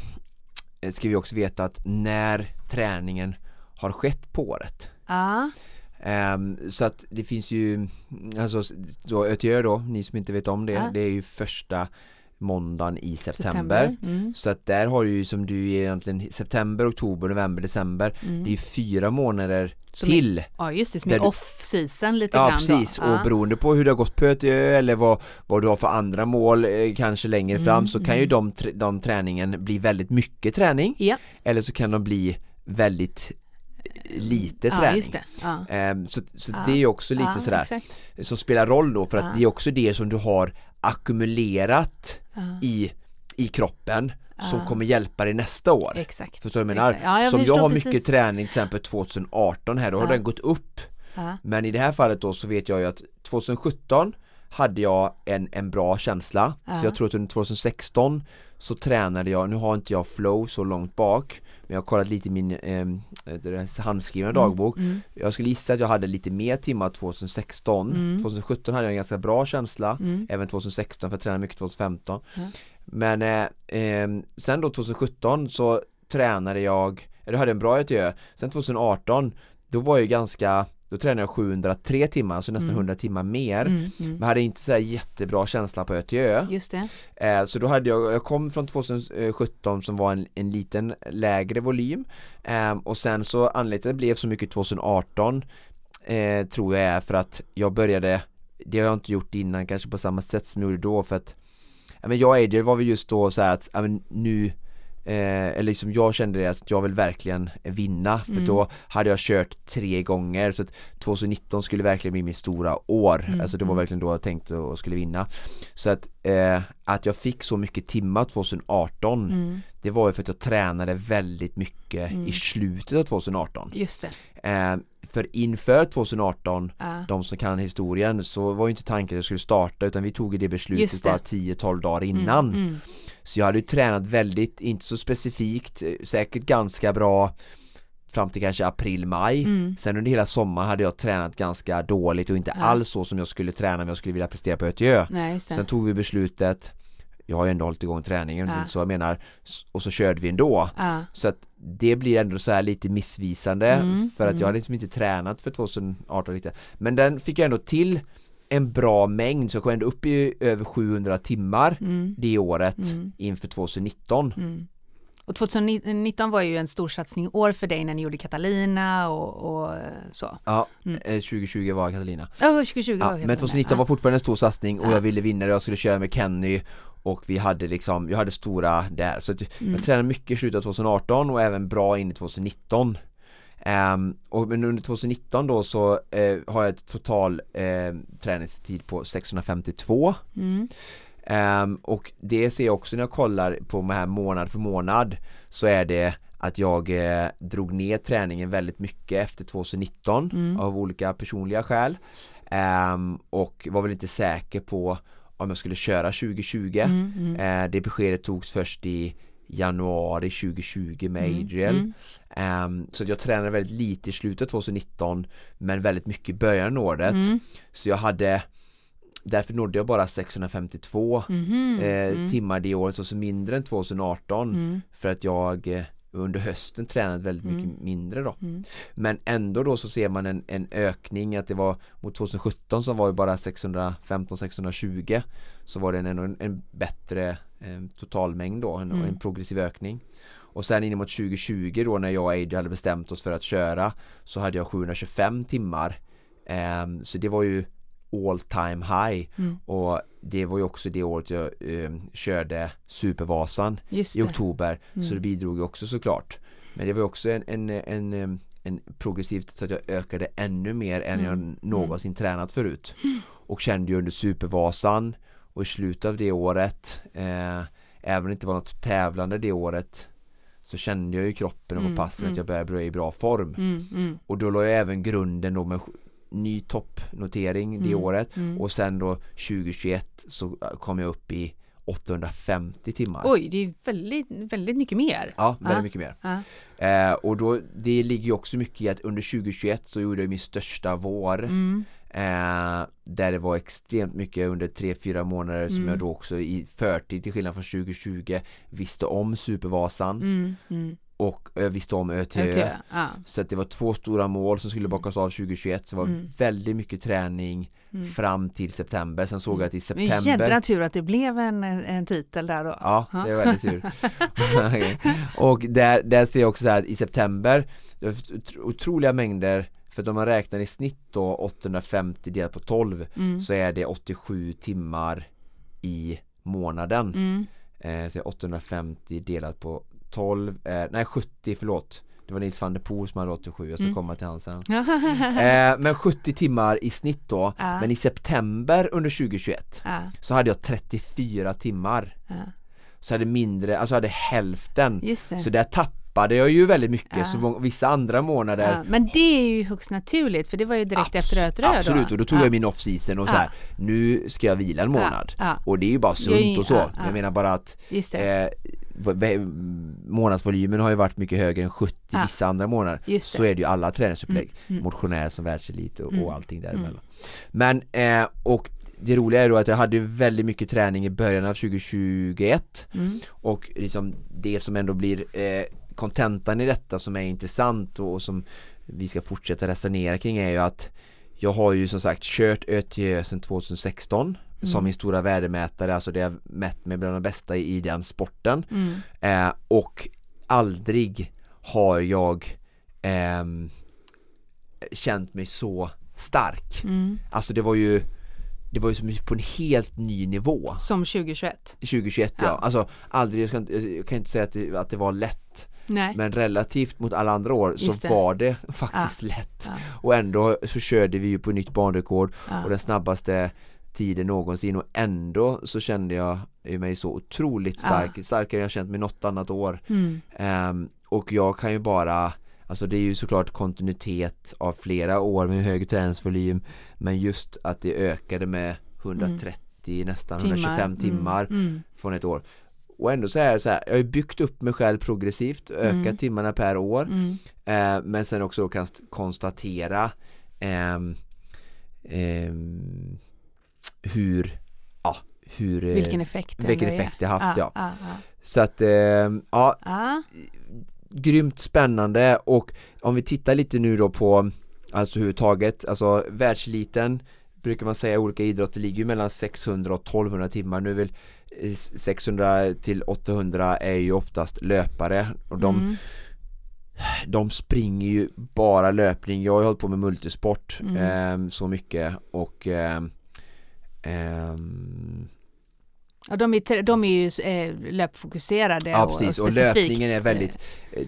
ska vi också veta att när träningen har skett på året Ja. Ehm, så att det finns ju, alltså då ÖTÖ då, ni som inte vet om det, Ja. det är ju första måndagen i september. Mm. Så att där har du ju som du egentligen september, oktober, november, december Mm. Det är ju fyra månader Som till Ja just det, som är off-season lite Ja grann precis då. och beroende på hur det har gått på ÖTÖ eller vad, vad du har för andra mål eh, kanske längre Mm, fram så kan ju mm. de, de träningen bli väldigt mycket träning Ja, eller så kan de bli väldigt lite ja träning. just det. Ja. Ehm, så så Ja. det är ju också lite ja, sådär Exakt. som spelar roll då för att Ja. det är också det som du har ackumulerat Ja. i, i kroppen som Ja. kommer hjälpa dig nästa år. Exakt. Förstår du vad jag menar? Ja, jag som jag har precis. mycket träning till exempel 2018 här, då har Ja. den gått upp Ja. Men i det här fallet då så vet jag ju att 2017 hade jag en, en bra känsla Ja. Så jag tror att under 2016 så tränade jag, nu har inte jag flow så långt bak Men jag har kollat lite i min eh, handskrivna dagbok Mm. Jag skulle gissa att jag hade lite mer timmar 2016 Mm. 2017 hade jag en ganska bra känsla Mm. Även 2016 för jag tränade mycket 2015 Ja. Men eh, eh, sen då 2017 så tränade jag, eller hade en bra ÖTÖ Sen 2018 då var jag ganska, då tränade jag 703 timmar, alltså nästan Mm. 100 timmar mer Mm. Mm. Men hade inte så jättebra känsla på ÖTÖ Just det. eh, Så då hade jag, jag kom från 2017 som var en, en liten lägre volym eh, Och sen så anledningen till att det blev så mycket 2018 eh, Tror jag är för att jag började Det har jag inte gjort innan kanske på samma sätt som jag gjorde då för att men Jag och Adrian var vi just då så att men nu Eh, eller liksom jag kände det att jag vill verkligen vinna för Mm. då hade jag kört tre gånger så att 2019 skulle verkligen bli min stora år Mm, Alltså det var mm. verkligen då jag tänkte och skulle vinna Så att, eh, att jag fick så mycket timmar 2018 Mm. Det var ju för att jag tränade väldigt mycket Mm. i slutet av 2018 Just det. eh, För inför 2018 Ja. de som kan historien så var ju inte tanken att jag skulle starta utan vi tog det beslutet det. bara 10-12 dagar innan Mm. Mm. Så jag hade ju tränat väldigt, inte så specifikt, säkert ganska bra fram till kanske april-maj Mm. Sen under hela sommaren hade jag tränat ganska dåligt och inte Ja. alls så som jag skulle träna om jag skulle vilja prestera på det. Sen tog vi beslutet Jag har ju ändå hållit igång träningen, Ja. så jag menar Och så körde vi ändå Ja. Så att det blir ändå så här lite missvisande Mm, För att mm. jag hade liksom inte tränat för 2018 riktigt Men den fick jag ändå till en bra mängd så jag kom ändå upp i över 700 timmar Mm. det året Mm. inför 2019 Mm. Och 2019 var ju en stor satsning år för dig när ni gjorde Catalina och, och så. Ja, Mm. eh, 2020 var Katalina Ja, 2020 ja, var Men Catalina. 2019 var fortfarande en stor satsning och Ja. jag ville vinna det, jag skulle köra med Kenny och vi hade liksom, jag hade stora där så att Mm. jag tränade mycket i slutet av 2018 och även bra in i 2019 Ehm, och men under 2019 då så eh, har jag ett total eh, träningstid på 652 Mm. Ehm, och det ser jag också när jag kollar på de här månad för månad så är det att jag eh, drog ner träningen väldigt mycket efter 2019 Mm. av olika personliga skäl Ehm, och var väl inte säker på om jag skulle köra 2020 Mm. Mm. Eh, det beskedet togs först i januari 2020 med Mm, Adriel. Ehm, Så jag tränade väldigt lite i slutet 2019 men väldigt mycket i början av året Mm. Så jag hade Därför nådde jag bara 652 Mhm. eh, Mm. timmar det året, så, så mindre än 2018 Mm. för att jag eh, under hösten tränade väldigt mycket Mm. mindre då Mm. Men ändå då så ser man en, en ökning att det var mot 2017 som var ju bara 615-620 så var det en, en, en bättre eh, totalmängd då, en, Mm. en progressiv ökning och sen in mot 2020 då när jag och Adrian hade bestämt oss för att köra så hade jag 725 timmar Ehm, så det var ju all time high. Mm. och det var ju också det året jag eh, körde Supervasan i oktober. Mm. så det bidrog ju också såklart. Men det var också en, en, en, en, en progressivt så att jag ökade ännu mer än Mm. jag någonsin tränat förut. Och kände ju under Supervasan och i slutet av det året eh, även om det inte var något tävlande det året så kände jag ju i kroppen och på Mm, passen mm. att jag började bli i bra form. Mm, mm, och då la jag även grunden då med ny toppnotering det Mm, året mm. och sen då 2021 så äh, kom jag upp i 850 timmar Oj, det är väldigt, väldigt mycket mer. Ja, väldigt Ja. mycket mer Ja. eh, Och då, det ligger ju också mycket i att under 2021 så gjorde jag min största vår Mm, eh, Där det var extremt mycket under 3-4 månader som Mm. jag då också i förtid till skillnad från 2020 visste om Supervasan mm, mm. Och jag visste om ÖTÖ ÖTÖ, Ja. Så att det var två stora mål som skulle bockas av 2021 så det var Mm. väldigt mycket träning Mm. fram till september Sen såg jag att i Men september jädra tur att det blev en, en titel där då. Ja, det var väldigt tur. Och där, där ser jag också så här att i september Otroliga mängder För att om man räknar i snitt då 850 delat på 12 Mm. Så är det 87 timmar i månaden Mm. eh, Så 850 delat på 12 eh, Nej 70 förlåt Det var Nils van der Poel som hade 87 Jag ska Mm. komma till han sen eh, Men 70 timmar i snitt då Ja. Men i september under 2021 ja, Så hade jag 34 timmar ja. Så hade mindre, alltså hade hälften. Så där tappade jag ju väldigt mycket Ja. så vissa andra månader Ja, men det är ju högst naturligt för det var ju direkt efter abs- röt röd Absolut, och då tog ja. jag min off-season och Ja. så här, nu ska jag vila en månad. Och det är ju bara sunt och så, ja, ja. jag menar bara att eh, månadsvolymen har ju varit mycket högre än 70 Ja. vissa andra månader. Så är det ju alla träningsupplägg, Mm, mm. motionär som världselit och, Mm, och allting däremellan Men, eh, och det roliga är då att jag hade väldigt mycket träning i början av 2021 Mm. och liksom det som ändå blir eh, kontentan i detta som är intressant och, och som vi ska fortsätta resonera kring är ju att jag har ju som sagt kört ÖTÖ sedan 2016 som Mm. min stora värdemätare, alltså det jag mätt med bland de bästa i, i den sporten Mm. eh, och aldrig har jag ehm, känt mig så stark Mm. Alltså det var ju det var ju som på en helt ny nivå Som 2021. 2021 ja, Ja. alltså aldrig, jag, inte, jag kan inte säga att det, att det var lätt Nej. Men relativt mot alla andra år så det. var det faktiskt lätt Ja. Och ändå så körde vi ju på nytt banrekord Ja. och den snabbaste tiden någonsin och ändå så kände jag mig så otroligt stark, starkare än jag känt mig något annat år Mm. Ehm, Och jag kan ju bara Alltså det är ju såklart kontinuitet av flera år med hög träningsvolym Men just att det ökade med 130 nästan 125 timmar Mm. från ett år och ändå så är det så här, jag har ju byggt upp mig själv progressivt, ökat Mm. timmarna per år Mm. eh, Men sen också kan st- konstatera ehm, ehm, Hur, ja, hur eh, Vilken effekt vilken effekt det har haft, ja. ja, ja. Så att, ehm, ja, ja. grymt spännande och om vi tittar lite nu då på Alltså överhuvudtaget, alltså världseliten Brukar man säga olika idrotter ligger ju mellan 600 och 1200 timmar Nu eh, 600 till 800 är ju oftast löpare och de, Mm. de springer ju bara löpning Jag har ju hållit på med multisport Mm. ehm, så mycket och ehm, ehm, Ja, de, är, de är ju eh, löpfokuserade Ja och, precis, och specifikt. löpningen är väldigt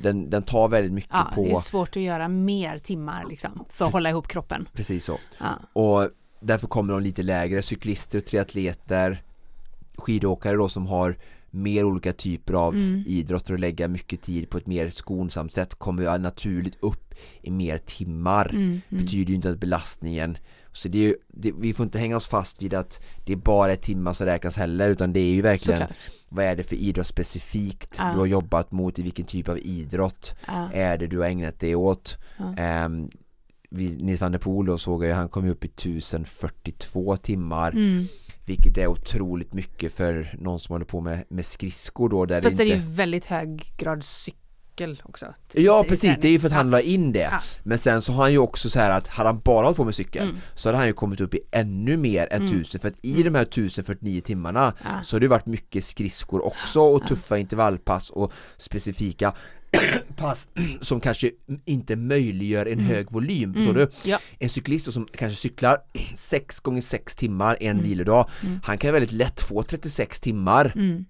Den, den tar väldigt mycket Ja, på det är svårt att göra mer timmar liksom, för att Precis. hålla ihop kroppen. Precis så Ja. Och därför kommer de lite lägre, cyklister och triatleter Skidåkare då som har mer olika typer av Mm. idrotter och lägga mycket tid på ett mer skonsamt sätt kommer ju naturligt upp i mer timmar Mm, mm. betyder ju inte att belastningen så det är ju, det, vi får inte hänga oss fast vid att det är bara timmar som räknas heller utan det är ju verkligen Såklart. vad är det för idrott specifikt Ja. du har jobbat mot i vilken typ av idrott Ja. är det du har ägnat dig åt. Ehm, vi, Nils van der Poel då såg jag ju, han kom upp i 1042 timmar Mm. Vilket är otroligt mycket för någon som håller på med, med skridskor då där Fast det det är inte ju väldigt hög grad cykel också. till- Ja precis, det är ju för att han la in det Ja. Men sen så har han ju också så här att hade han bara hållit på med cykel Mm. så hade han ju kommit upp i ännu mer än Mm. 1000 för att i de här 1049 timmarna Ja. så har det varit mycket skridskor också och tuffa intervallpass och specifika pass som kanske inte möjliggör en hög volym, Mm. du? Ja. En cyklist som kanske cyklar 6 gånger 6 timmar en Mm. vilodag, han kan väldigt lätt få 36 timmar Mm.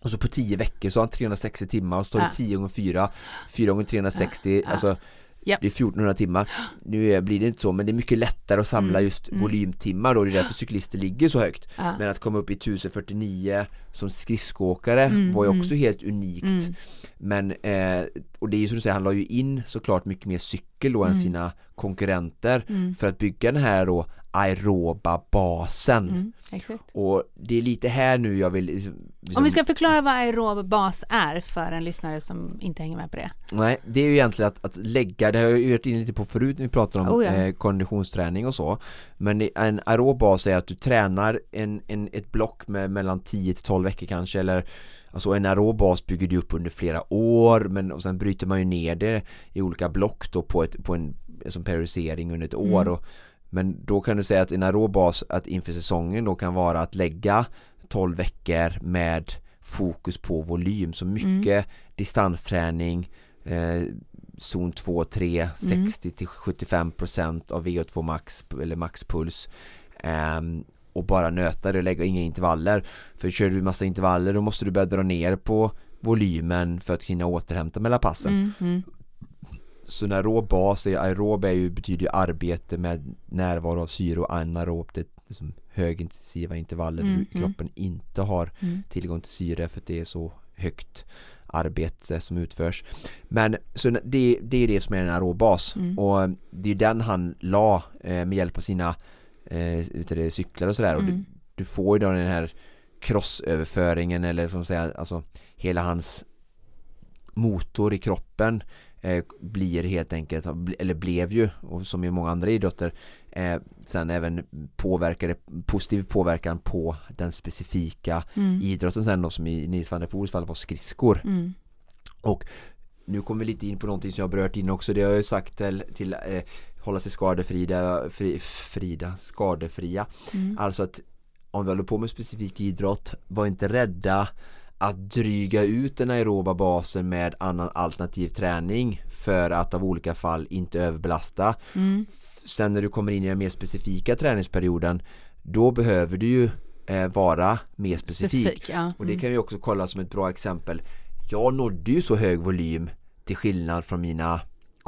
och så på 10 veckor så har han 360 timmar och så tar Ja. det 10 gånger 4 4 gånger 360, Ja. alltså Ja. det är 1400 timmar Nu är- blir det inte så men det är mycket lättare att samla Mm. just volymtimmar då, det är därför cyklister ligger så högt Ja. Men att komma upp i 1049 som skridskoåkare Mm, var ju mm. också helt unikt Mm. Men, eh, och det är ju som du säger, han la ju in såklart mycket mer cykel då än Mm. sina konkurrenter Mm. för att bygga den här då aeroba basen Mm. Exakt. och det är lite här nu jag vill liksom, Om vi ska förklara vad aerob bas är för en lyssnare som inte hänger med på det. Nej, det är ju egentligen att, att lägga, det har jag ju varit inne lite på förut när vi pratar om Oh ja. eh, konditionsträning och så Men en aerob bas är att du tränar en, en, ett block med mellan 10 till 12 veckor kanske eller Alltså en aerob bas bygger du upp under flera år men och sen bryter man ju ner det i olika block då på, ett, på en som periodisering under ett år Mm. och, Men då kan du säga att en aerob bas att inför säsongen då kan vara att lägga 12 veckor med fokus på volym. Så mycket distansträning eh, zon 2, 3, 60 till 75% av VO2 max eller maxpuls ehm, och bara nöta det och lägga inga intervaller för kör du massa intervaller då måste du börja dra ner på volymen för att hinna återhämta mellan passen Mm. Mm. så när aerob bas är aerob är ju, betyder ju arbete med närvaro av syre och anaerobt det är liksom högintensiva intervaller Mm, där mm. kroppen inte har Mm. tillgång till syre för att det är så högt arbete som utförs. Men så det, det är det som är en aerob bas Mm. och det är den han la eh, med hjälp av sina eh, det, cyklar och sådär och Mm. du, du får ju då den här crossöverföringen eller som säga alltså hela hans motor i kroppen eh, blir helt enkelt, eller blev ju, och som i många andra idrotter eh, sen även påverkade, positiv påverkan på den specifika Mm. idrotten sen då som i Nils van der Poels fall var skridskor Mm. och nu kommer vi lite in på någonting som jag har berört in också det har jag ju sagt till, till eh, hålla sig skadefrida, fri, frida, skadefria Mm. alltså att om vi håller på med specifik idrott var inte rädda att dryga ut den aeroba basen med annan alternativ träning för att av olika fall inte överbelasta Mm. Sen när du kommer in i den mer specifika träningsperioden då behöver du ju eh, vara mer specifik, Specifik, ja. och det Mm. kan vi också kolla som ett bra exempel jag nådde ju så hög volym till skillnad från mina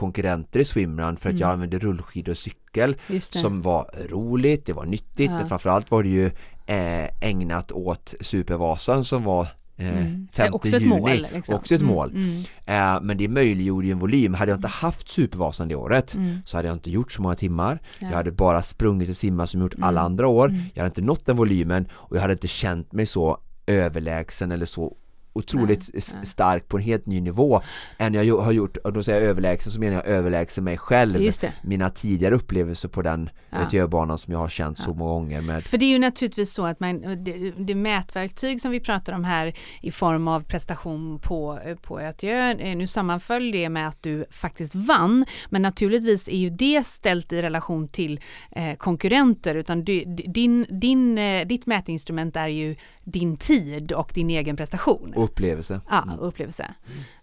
konkurrenter i swimrun för att jag använde rullskidor och cykel som var roligt, det var nyttigt Ja. men framförallt var det ju eh, ägnat åt Supervasan som var eh, Mm. 5 Också ett juni mål, liksom. också ett Mm, mål mm. eh, men det möjliggjorde ju en volym, hade jag inte haft Supervasan det året Mm. så hade jag inte gjort så många timmar Ja. jag hade bara sprungit och simmat som jag gjort alla andra år jag hade inte nått den volymen och jag hade inte känt mig så överlägsen eller så otroligt nej. stark på en helt ny nivå än jag har gjort, och då säger jag överlägsen så menar jag överlägsen mig själv mina tidigare upplevelser på den Ja. ja. som jag har känt så många gånger med För det är ju naturligtvis så att man, det, det mätverktyg som vi pratar om här i form av prestation på, på ÖTÖ, eh, nu sammanföll det med att du faktiskt vann, men naturligtvis är ju det ställt i relation till eh, konkurrenter, utan du, din, din, eh, ditt mätinstrument är ju din tid och din egen prestation. upplevelse Ja, upplevelse.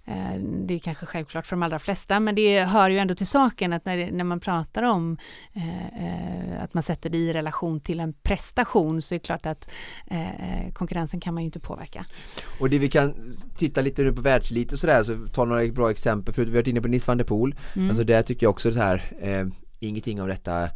Eh, Det är kanske självklart för de allra flesta, men det hör ju ändå till saken att när, när man pratar om eh, eh, att man sätter det i relation till en prestation så är det klart att eh, eh, konkurrensen kan man ju inte påverka. Och det vi kan titta lite nu på världselit och sådär så ta några bra exempel förut vi har varit inne på Nils van der Poel Mm. alltså där tycker jag också så här eh, ingenting av detta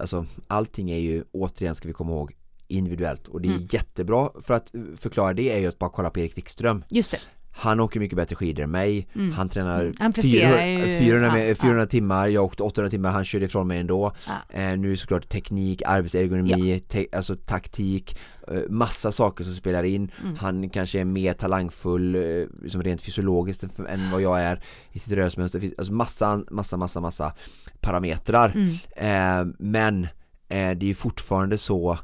alltså allting är ju återigen ska vi komma ihåg individuellt och det är Mm. jättebra för att förklara det är ju att bara kolla på Erik Wikström Just det. han åker mycket bättre skidor än mig Mm. han tränar Mm. Han presterar 400, ju- 400, ja, med, 400 timmar, jag åkte 800 timmar, han körde ifrån mig ändå Ja. eh, nu är det såklart teknik, arbetsergonomi, te, alltså taktik eh, massa saker som spelar in Mm. han kanske är mer talangfull eh, liksom rent fysiologiskt än, vad jag är i sitt rörelsemönster, alltså massa, massa, massa, massa parametrar Mm. eh, men eh, det är ju fortfarande så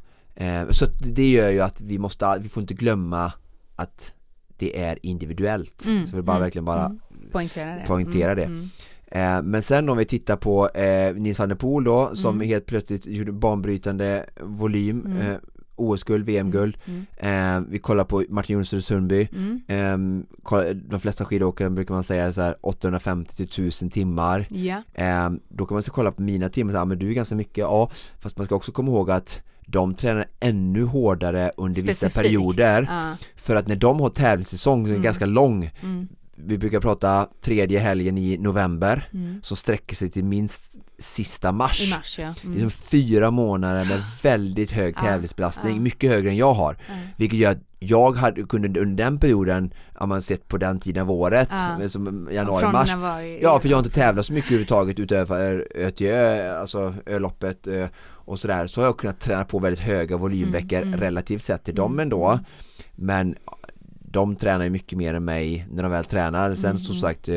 så att det gör ju att vi måste, vi får inte glömma att det är individuellt Mm, så vi bara mm, verkligen bara mm. Poängtera det. Poängtera det. Mm. Eh, men sen om vi tittar på eh, Nils der Poel då som Mm. helt plötsligt gjorde banbrytande volym Mm. eh, OS-guld, VM-guld. Mm. Eh, vi kollar på Martin Jonsson Sundby. Mm. Eh, kolla- de flesta skidåkare brukar man säga så här 850 till 1000 timmar. Eh, då kan man så kolla på mina timmar och säga, ah, men du är ganska mycket, ja fast man ska också komma ihåg att de tränar ännu hårdare under vissa Specifikt. perioder Ja. för att när de har tävlingssäsong som är Mm. ganska lång Mm. Vi brukar prata tredje helgen i november Mm. som sträcker sig till minst sista mars. I mars ja. Det är Mm. som fyra månader med väldigt hög Ja, tävlingsbelastning, ja. mycket högre än jag har. Ja. Vilket gör att jag hade, kunde under den perioden, om man sett på den tiden av året, Ja. som januari, Från mars, det- Ja, för jag har inte tävlat så mycket överhuvudtaget utöver Ötjö, alltså öloppet eh, och sådär. Så har jag kunnat träna på väldigt höga volymveckor Mm, mm. relativt sett till dem Mm, ändå. mm. Men de tränar ju mycket mer än mig när de väl tränar. Sen Mm, som mm. sagt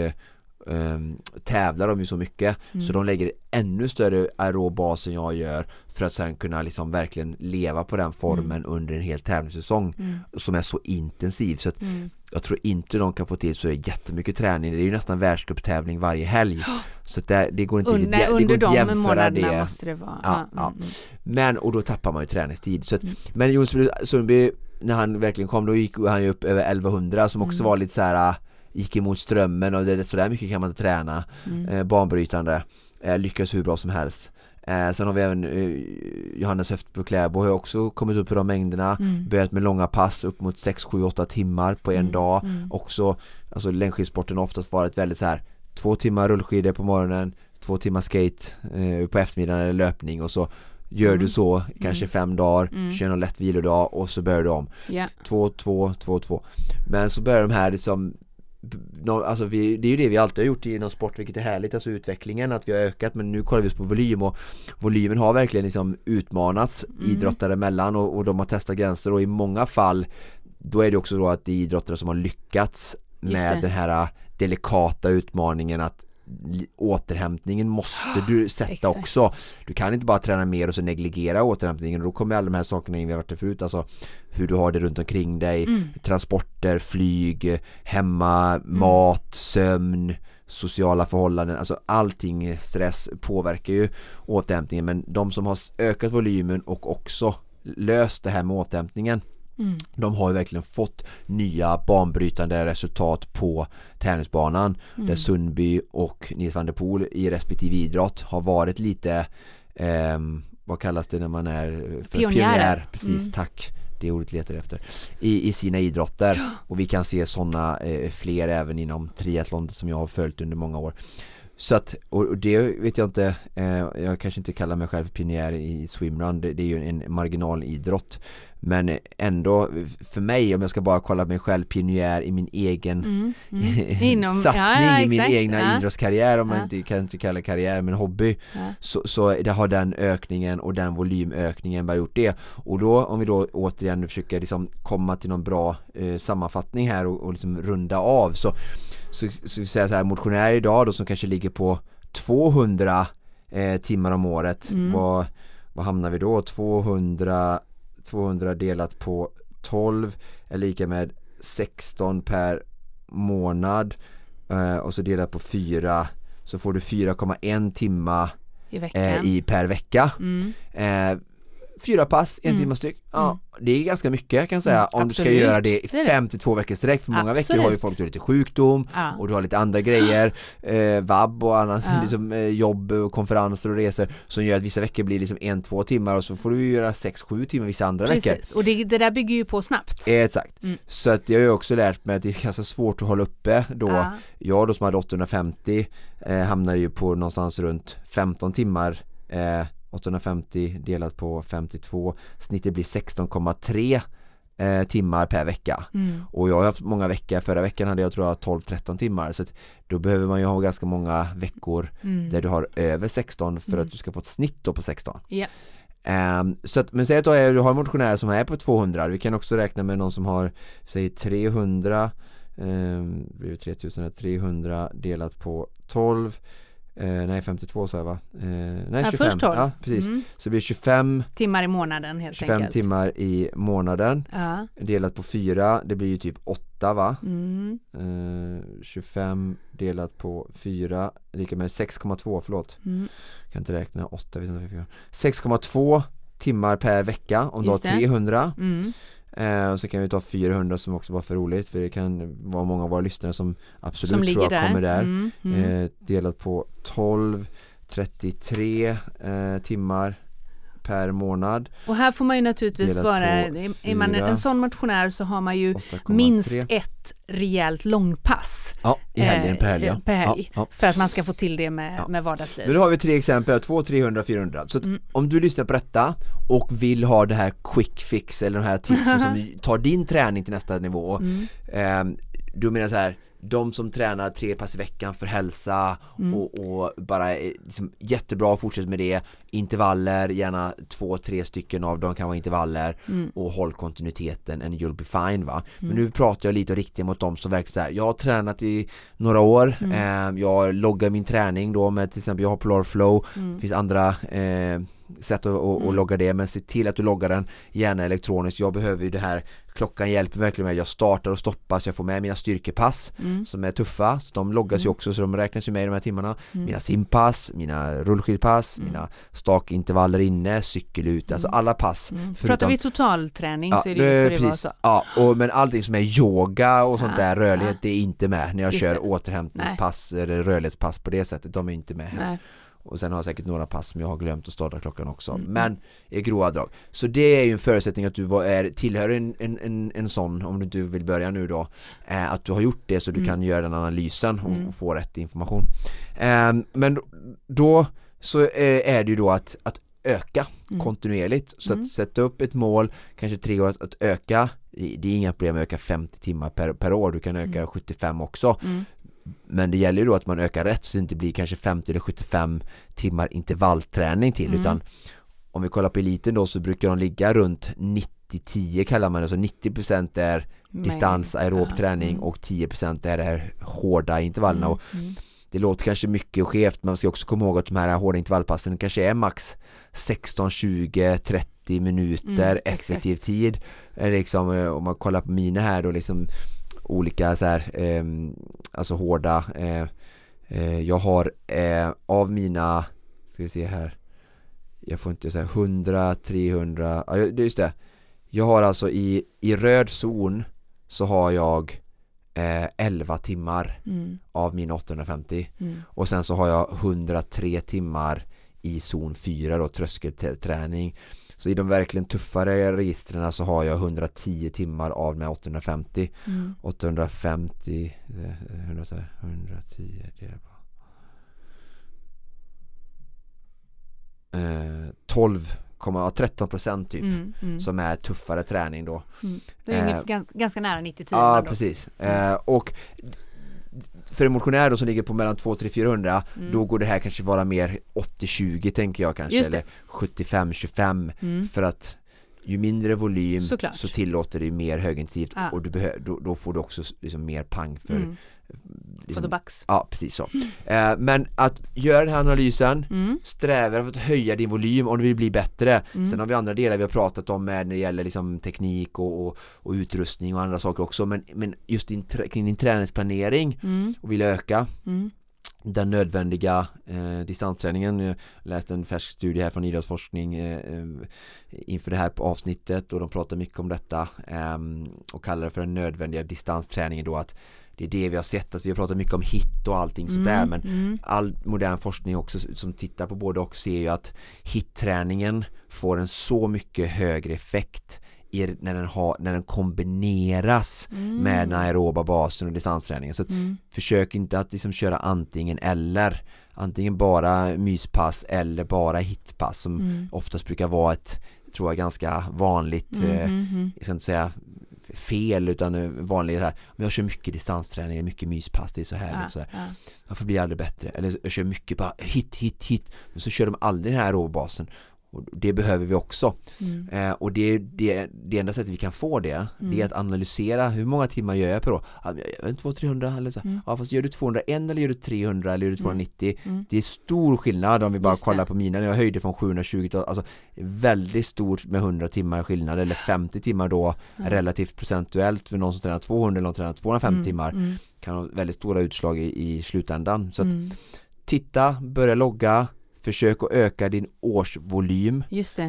ehm, tävlar de ju så mycket Mm. så de lägger ännu större aerob bas än jag gör för att sen kunna liksom verkligen leva på den formen under en hel tävlingssäsong Mm. som är så intensiv så att Mm. jag tror inte de kan få till så jättemycket träning. Det är ju nästan världscuptävling varje helg. Så att det, det går inte riktigt nej, det går under inte att de jämföra månaderna det. måste det vara. Ja, Ja, mm, mm. Men, och då tappar man ju träningstid. Så att, Mm. Men Jonsson Sundby, när han verkligen kom, då gick han ju upp över 1100 som också Mm. var lite så här äh, gick emot strömmen och det, det, så där mycket kan man inte träna. Mm. Eh, banbrytande, eh, lyckas hur bra som helst. Eh, sen har vi även eh, Johannes Höftbo Kläbo har också kommit upp i de mängderna. Mm. Börjat med långa pass upp mot 6, 7, 8 timmar på en Mm, dag. mm. Också, alltså längdskidsporten har oftast varit väldigt så här två timmar rullskidor på morgonen, två timmar skate eh, på eftermiddagen eller löpning och så gör Mm. du så kanske fem dagar, Mm. kör någon lätt vilodag och så börjar du om. Ja. Två, två, två, två. Men så börjar de här liksom Alltså vi, det är ju det vi alltid har gjort inom sport vilket är härligt, alltså utvecklingen att vi har ökat men nu kollar vi på volym och volymen har verkligen liksom utmanats Mm. idrottare emellan och, och de har testat gränser och i många fall då är det också då att det är idrottare som har lyckats med den här delikata utmaningen att återhämtningen måste du sätta Exakt. också. Du kan inte bara träna mer och så negligera återhämtningen. Och då kommer alla de här sakerna in vi har varit förut. Alltså hur du har det runt omkring dig. Mm. transporter, flyg, hemma, mat, sömn sociala förhållanden, alltså allting stress påverkar ju återhämtningen. Men de som har ökat volymen och också löst det här med återhämtningen Mm. de har ju verkligen fått nya banbrytande resultat på tävlingsbanan Mm. där Sundby och Nils van der Poel i respektive idrott har varit lite ehm, vad kallas det när man är för Pionjärer. pionjär? Precis, Mm. tack det ordet letar efter i, i sina idrotter och vi kan se sådana eh, fler även inom triathlon som jag har följt under många år så att, och det vet jag inte, eh, jag kanske inte kallar mig själv pionjär i swimrun, det, det är ju en marginalidrott Men ändå, för mig om jag ska bara kolla mig själv pionjär i min egen Mm. Mm. Inom, satsning ja, ja, i min exakt. egna ja. idrottskarriär om man inte kan inte kalla karriär men hobby så, så det har den ökningen och den volymökningen bara gjort det och då om vi då återigen försöker liksom komma till någon bra eh, sammanfattning här och, och liksom runda av så så, så vi säger så här motionär idag då som kanske ligger på 200 eh, timmar om året Mm. vad, vad hamnar vi då? 200 200 delat på 12 är lika med 16 per månad eh, och så delat på 4 så får du 4,1 timma I veckan. eh, i per vecka mm. eh, Fyra pass, en Mm. timme styck. Ja, det är ganska mycket kan jag säga Mm, om du ska absolut. göra det i Det är det. 52 veckor sträck för många veckor har ju Absolut. folk lite sjukdom Ja. och du har lite andra grejer, eh, vab och annat, Ja. liksom, eh, jobb och konferenser och resor som gör att vissa veckor blir liksom en, två timmar och så får du göra sex, sju timmar vissa andra veckor. Precis, och det, det där bygger ju på snabbt. Eh, Exakt. Mm. Så att jag har ju också lärt mig att det är ganska svårt att hålla uppe då. Ja. Jag då som hade 850 eh, hamnar ju på någonstans runt 15 timmar eh, 850 delat på 52 snittet blir 16,3 eh, timmar per vecka Mm. och jag har haft många veckor, förra veckan hade jag tror jag 12-13 timmar så då behöver man ju ha ganska många veckor Mm. där du har över 16 för Mm. att du ska få ett snitt då på 16 Ja. Ehm, så att, men säg att du har- motionärer som är på 200, vi kan också räkna med någon som har, säg 300 um, blir det 3000, här, 300 delat på 12 eh, Nej 52 sa jag va? Eh, nej Ja, 25, först 12. ja precis Mm. Så det blir 25, Timmar i månaden helt 25 enkelt. timmar i månaden Ja. Delat på 4, det blir ju typ 8 va? Mm. Eh, 25 delat på 4 lika med 6,2 förlåt Mm. kan inte räkna 8 vet inte vad jag fick göra. 6,2 timmar per vecka om du har Just det. 300 Mm. Eh, och så kan vi ta 400 som också var för roligt för det kan vara många av våra lyssnare som absolut Som tror jag där. kommer där Mm. Mm. eh, delat på 12 33 eh, timmar per månad Och här får man ju naturligtvis vara, är är man en, sån motionär så har man ju 8,3 minst ett rejält långpass Ja, i helgen eh, per helg, per helg Ja, ja. för att man ska få till det med, Ja. med vardagsliv. Men då har vi tre exempel, 2, 300, 400 Så Mm. om du lyssnar på detta och vill ha det här quick fix eller de här tipsen som tar din träning till nästa nivå Mm. eh, Då menar så här de som tränar tre pass i veckan för hälsa Mm. och, och bara är liksom jättebra, fortsätt med det Intervaller, gärna två, tre stycken av dem kan vara intervaller Mm. och håll kontinuiteten and you'll be fine va Men nu pratar jag lite och riktigt mot dem som verkligen så här, jag har tränat i några år, Mm. eh, jag loggar min träning då med till exempel jag har Polar Flow, Mm. det finns andra eh, sätt att, att, att logga det men se till att du loggar den gärna elektroniskt, jag behöver ju det här klockan hjälper verkligen mig, jag startar och stoppar så jag får med mina styrkepass Mm. som är tuffa, så de loggas ju också så de räknas ju med i de här timmarna mina simpass, mina rullskidpass, mina stakintervaller inne, cykel ut, alltså alla pass Mm. förutom Pratar vi totalträning så är det, ska det vara så. Ja, och, men allting som är yoga och sånt Ja, där, rörlighet, ja. det är inte med när jag Just kör det. återhämtningspass eller rörlighetspass på det sättet, de är inte med här. Nej. Och sen har jag säkert några pass som jag har glömt att starta klockan också, Mm. men i grova drag. Så det är ju en förutsättning att du är, tillhör en, en, en, en sån, om du inte vill börja nu då, eh, att du har gjort det så du Mm. kan göra den analysen och, Mm. och få rätt information. Eh, men då- så eh, är det ju då att, att öka Mm. kontinuerligt. Så Mm. att sätta upp ett mål, kanske tre år att, att öka. Det det är inga problem att öka 50 timmar per, per år, du kan öka Mm. 75 också. Mm. Men det gäller ju då att man ökar rätt så det inte blir kanske 50 eller 75 timmar intervallträning till Mm. utan om vi kollar på eliten då så brukar de ligga runt 90-10 kallar man det, så 90% är distans aerob ja, träning mm. och 10% är det här hårda intervallerna Mm, mm. det låter kanske mycket och skevt men man ska också komma ihåg att de här hårda intervallpassen kanske är max 16, 20, 30 minuter Mm, effektiv tid. Liksom eh, om man kollar på mina här då liksom olika så här ehm, alltså hårda eh, eh, jag har eh, av mina ska vi se här jag får inte säga 100, 300, ja just det. Jag har alltså i, i röd zon så har jag eh, 11 timmar Mm, av mina 850 mm, och sen så har jag 103 timmar i zon 4 då, tröskelträning så i de verkligen tuffare registren så har jag 110 timmar av med 850 mm. 850 eh, 100, 110 delat på eh, 12, 13 procent typ Mm, mm, som är tuffare träning då mm. Det är eh, ungefär, gans- ganska nära 90 Ja timmar då. precis eh, och för en motionär då som ligger på mellan 2 3 400 Mm. då går det här kanske vara mer 80-20 tänker jag kanske eller 75-25 Mm. för att ju mindre volym Såklart. så tillåter det mer högintensivt Ja. och du då, då får du också liksom mer pang för Mm. Liksom, bucks. Ja precis så eh, Men att göra den här analysen Mm. Sträva efter att höja din volym om du vill bli bättre Mm. Sen har vi andra delar vi har pratat om med när det gäller liksom teknik och, och, och utrustning och andra saker också men, men just din, kring din träningsplanering Mm. och vill öka Mm. den nödvändiga eh, distansträningen Jag läste en färsk studie här från idrottsforskning eh, eh, inför det här på avsnittet och de pratar mycket om detta eh, och kallar det för den nödvändiga distansträningen då att det är det vi har sett, att vi har pratat mycket om hit och allting sånt där men Mm. all modern forskning också som tittar på både och ser ju att hitträningen får en så mycket högre effekt i, när, den har, när den kombineras med den aeroba basen och distansträningen. Så Mm. försök inte att liksom köra antingen eller. Antingen bara myspass eller bara hitpass som Mm. oftast brukar vara ett, tror jag, ganska vanligt Mm, eh, mm, mm. jag ska inte säga fel utan vanligt så här, men jag kör mycket distansträning, mycket myspass, det är så härligt Ja, så här. ja. Varför blir jag aldrig bättre? Eller jag kör mycket bara hit, hit, hit Men så kör de aldrig den här råbasen och det behöver vi också Mm. eh, och det, det, det enda sättet vi kan få det det Mm. är att analysera hur många timmar gör jag per år? Ja, jag en 200-300 eller så Mm. Ja fast gör du 201 eller gör du 300 eller gör du 290 Mm. Det är stor skillnad om vi bara Just det. kollar på mina jag höjde från 720 till, alltså väldigt stort med 100 timmar skillnad eller 50 timmar då relativt procentuellt för någon som tränar 200 eller någon som tränar 250 Mm, timmar mm, kan ha väldigt stora utslag i, i slutändan så att mm. titta, börja logga försök att öka din årsvolym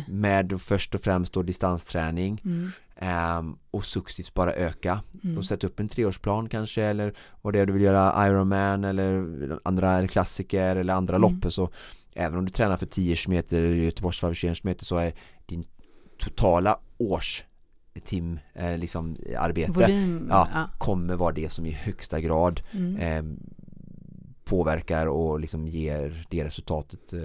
med först och främst då distansträning Mm. ehm, och successivt bara öka Mm. och sätta upp en treårsplan kanske eller vad det är du vill göra Ironman eller andra klassiker eller andra Mm. lopp så även om du tränar för 10 meter Göteborgsvarv 21 meter så är din totala års tim eh, liksom arbete Volym. Ja. Ja. kommer vara det som i högsta grad Mm. eh, påverkar och liksom ger det resultatet eh,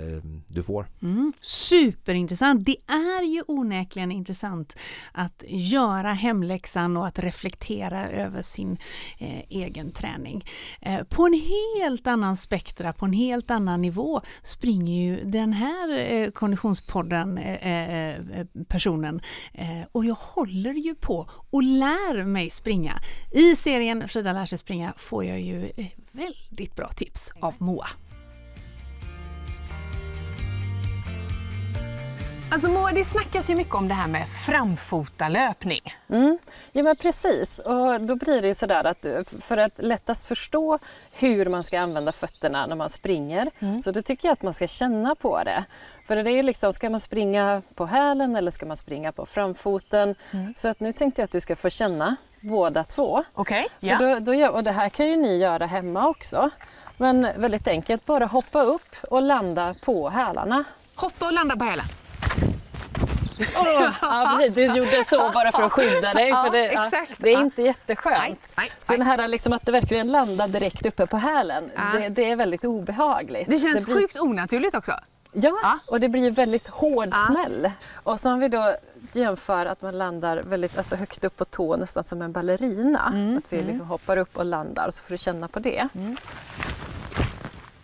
du får. Mm, superintressant. Det är ju onekligen intressant att göra hemläxan och att reflektera över sin eh, egen träning. Eh, på en helt annan spektra, på en helt annan nivå springer ju den här eh, konditionspodden eh, eh personen eh, och jag håller ju på och lär mig springa. I serien Frida lär sig springa får jag ju eh, väldigt bra tips av Moa. Alltså Moa, det snackas ju mycket om det här med framfotalöpning. Mm. Ja men precis, och då blir det ju sådär att för att lättast förstå hur man ska använda fötterna när man springer så då tycker jag att man ska känna på det. För det är ju liksom, ska man springa på hälen eller ska man springa på framfoten? Så att nu tänkte jag att du ska få känna båda två. Okej? Så då, då gör, och det här kan ju ni göra hemma också. Men väldigt enkelt, bara hoppa upp och landa på hälarna. Hoppa och landa på hälen. Ja, precis. Du gjorde så bara för att skydda dig. Ja, för det, ja, det är inte jätteskönt. Nej, nej, Så nej. det här liksom att det verkligen landar direkt uppe på hälen, Ja. det, det är väldigt obehagligt. Det känns blir, sjukt onaturligt också. Ja, och det blir väldigt hård smäll. Och så om vi då jämför att man landar väldigt alltså högt upp på tå, nästan som en ballerina. Mm, Att vi liksom hoppar upp och landar, så får du känna på det.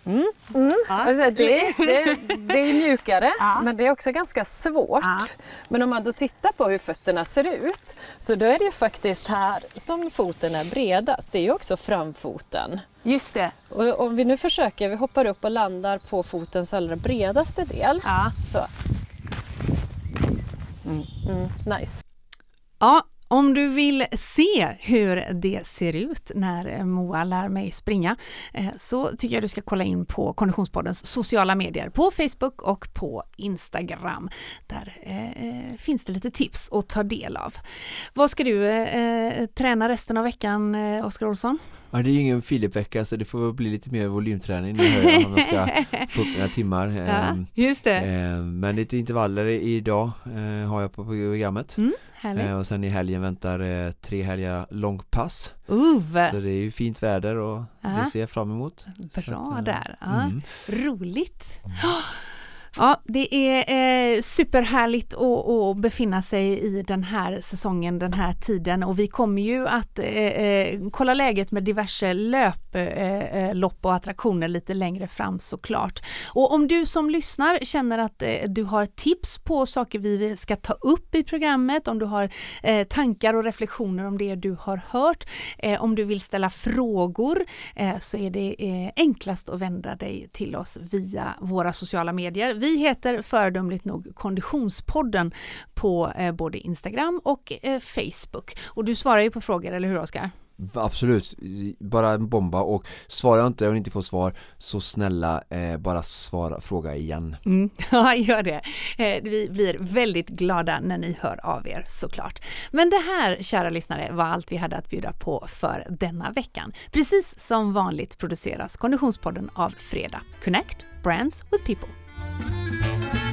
Ja. Alltså, det, det, det är mjukare Ja. men det är också ganska svårt. Ja. Men om man då tittar på hur fötterna ser ut så då är det ju faktiskt här som foten är bredast. Det är ju också framfoten. Just det. Och om vi nu försöker, vi hoppar upp och landar på fotens allra bredaste del. Ja. Så. Mm, nice. Ja, om du vill se hur det ser ut när Moa lär mig springa eh, så tycker jag du ska kolla in på Konditionspoddens sociala medier på Facebook och på Instagram. Där eh, finns det lite tips att ta del av. Vad ska du eh, träna resten av veckan, eh, Oskar Olsson? Ja, det är ju ingen Filip-vecka så det får väl bli lite mer volymträning nu om jag ska få upp mina timmar. Ehm, just det. eh, Men lite intervaller i- idag eh, har jag på programmet. Mm, härligt. Eh, och sen i helgen väntar eh, tre helger långpass. Uv, Så det är ju fint väder och Ja. det ser jag fram emot. Bra att, eh, där. Ja. mm. Roligt. Ja, det är eh, superhärligt att, att befinna sig i den här säsongen, den här tiden och vi kommer ju att eh, eh kolla läget med diverse löplopp eh, eh och attraktioner lite längre fram såklart. Och om du som lyssnar känner att eh, du har tips på saker vi ska ta upp i programmet, om du har eh, tankar och reflektioner om det du har hört, eh, om du vill ställa frågor eh, så är det eh, enklast att vända dig till oss via våra sociala medier. Vi heter föredömligt nog Konditionspodden på eh, både Instagram och eh, Facebook. Och du svarar ju på frågor, eller hur Oskar? Absolut, bara en bomba och svarar jag inte och inte får svar så snälla eh, bara svara, fråga igen. Mm. Ja, gör det. Eh, Vi blir väldigt glada när ni hör av er såklart. Men det här, kära lyssnare, var allt vi hade att bjuda på för denna veckan. Precis som vanligt produceras Konditionspodden av Freda. Connect Brands with People. Thank you.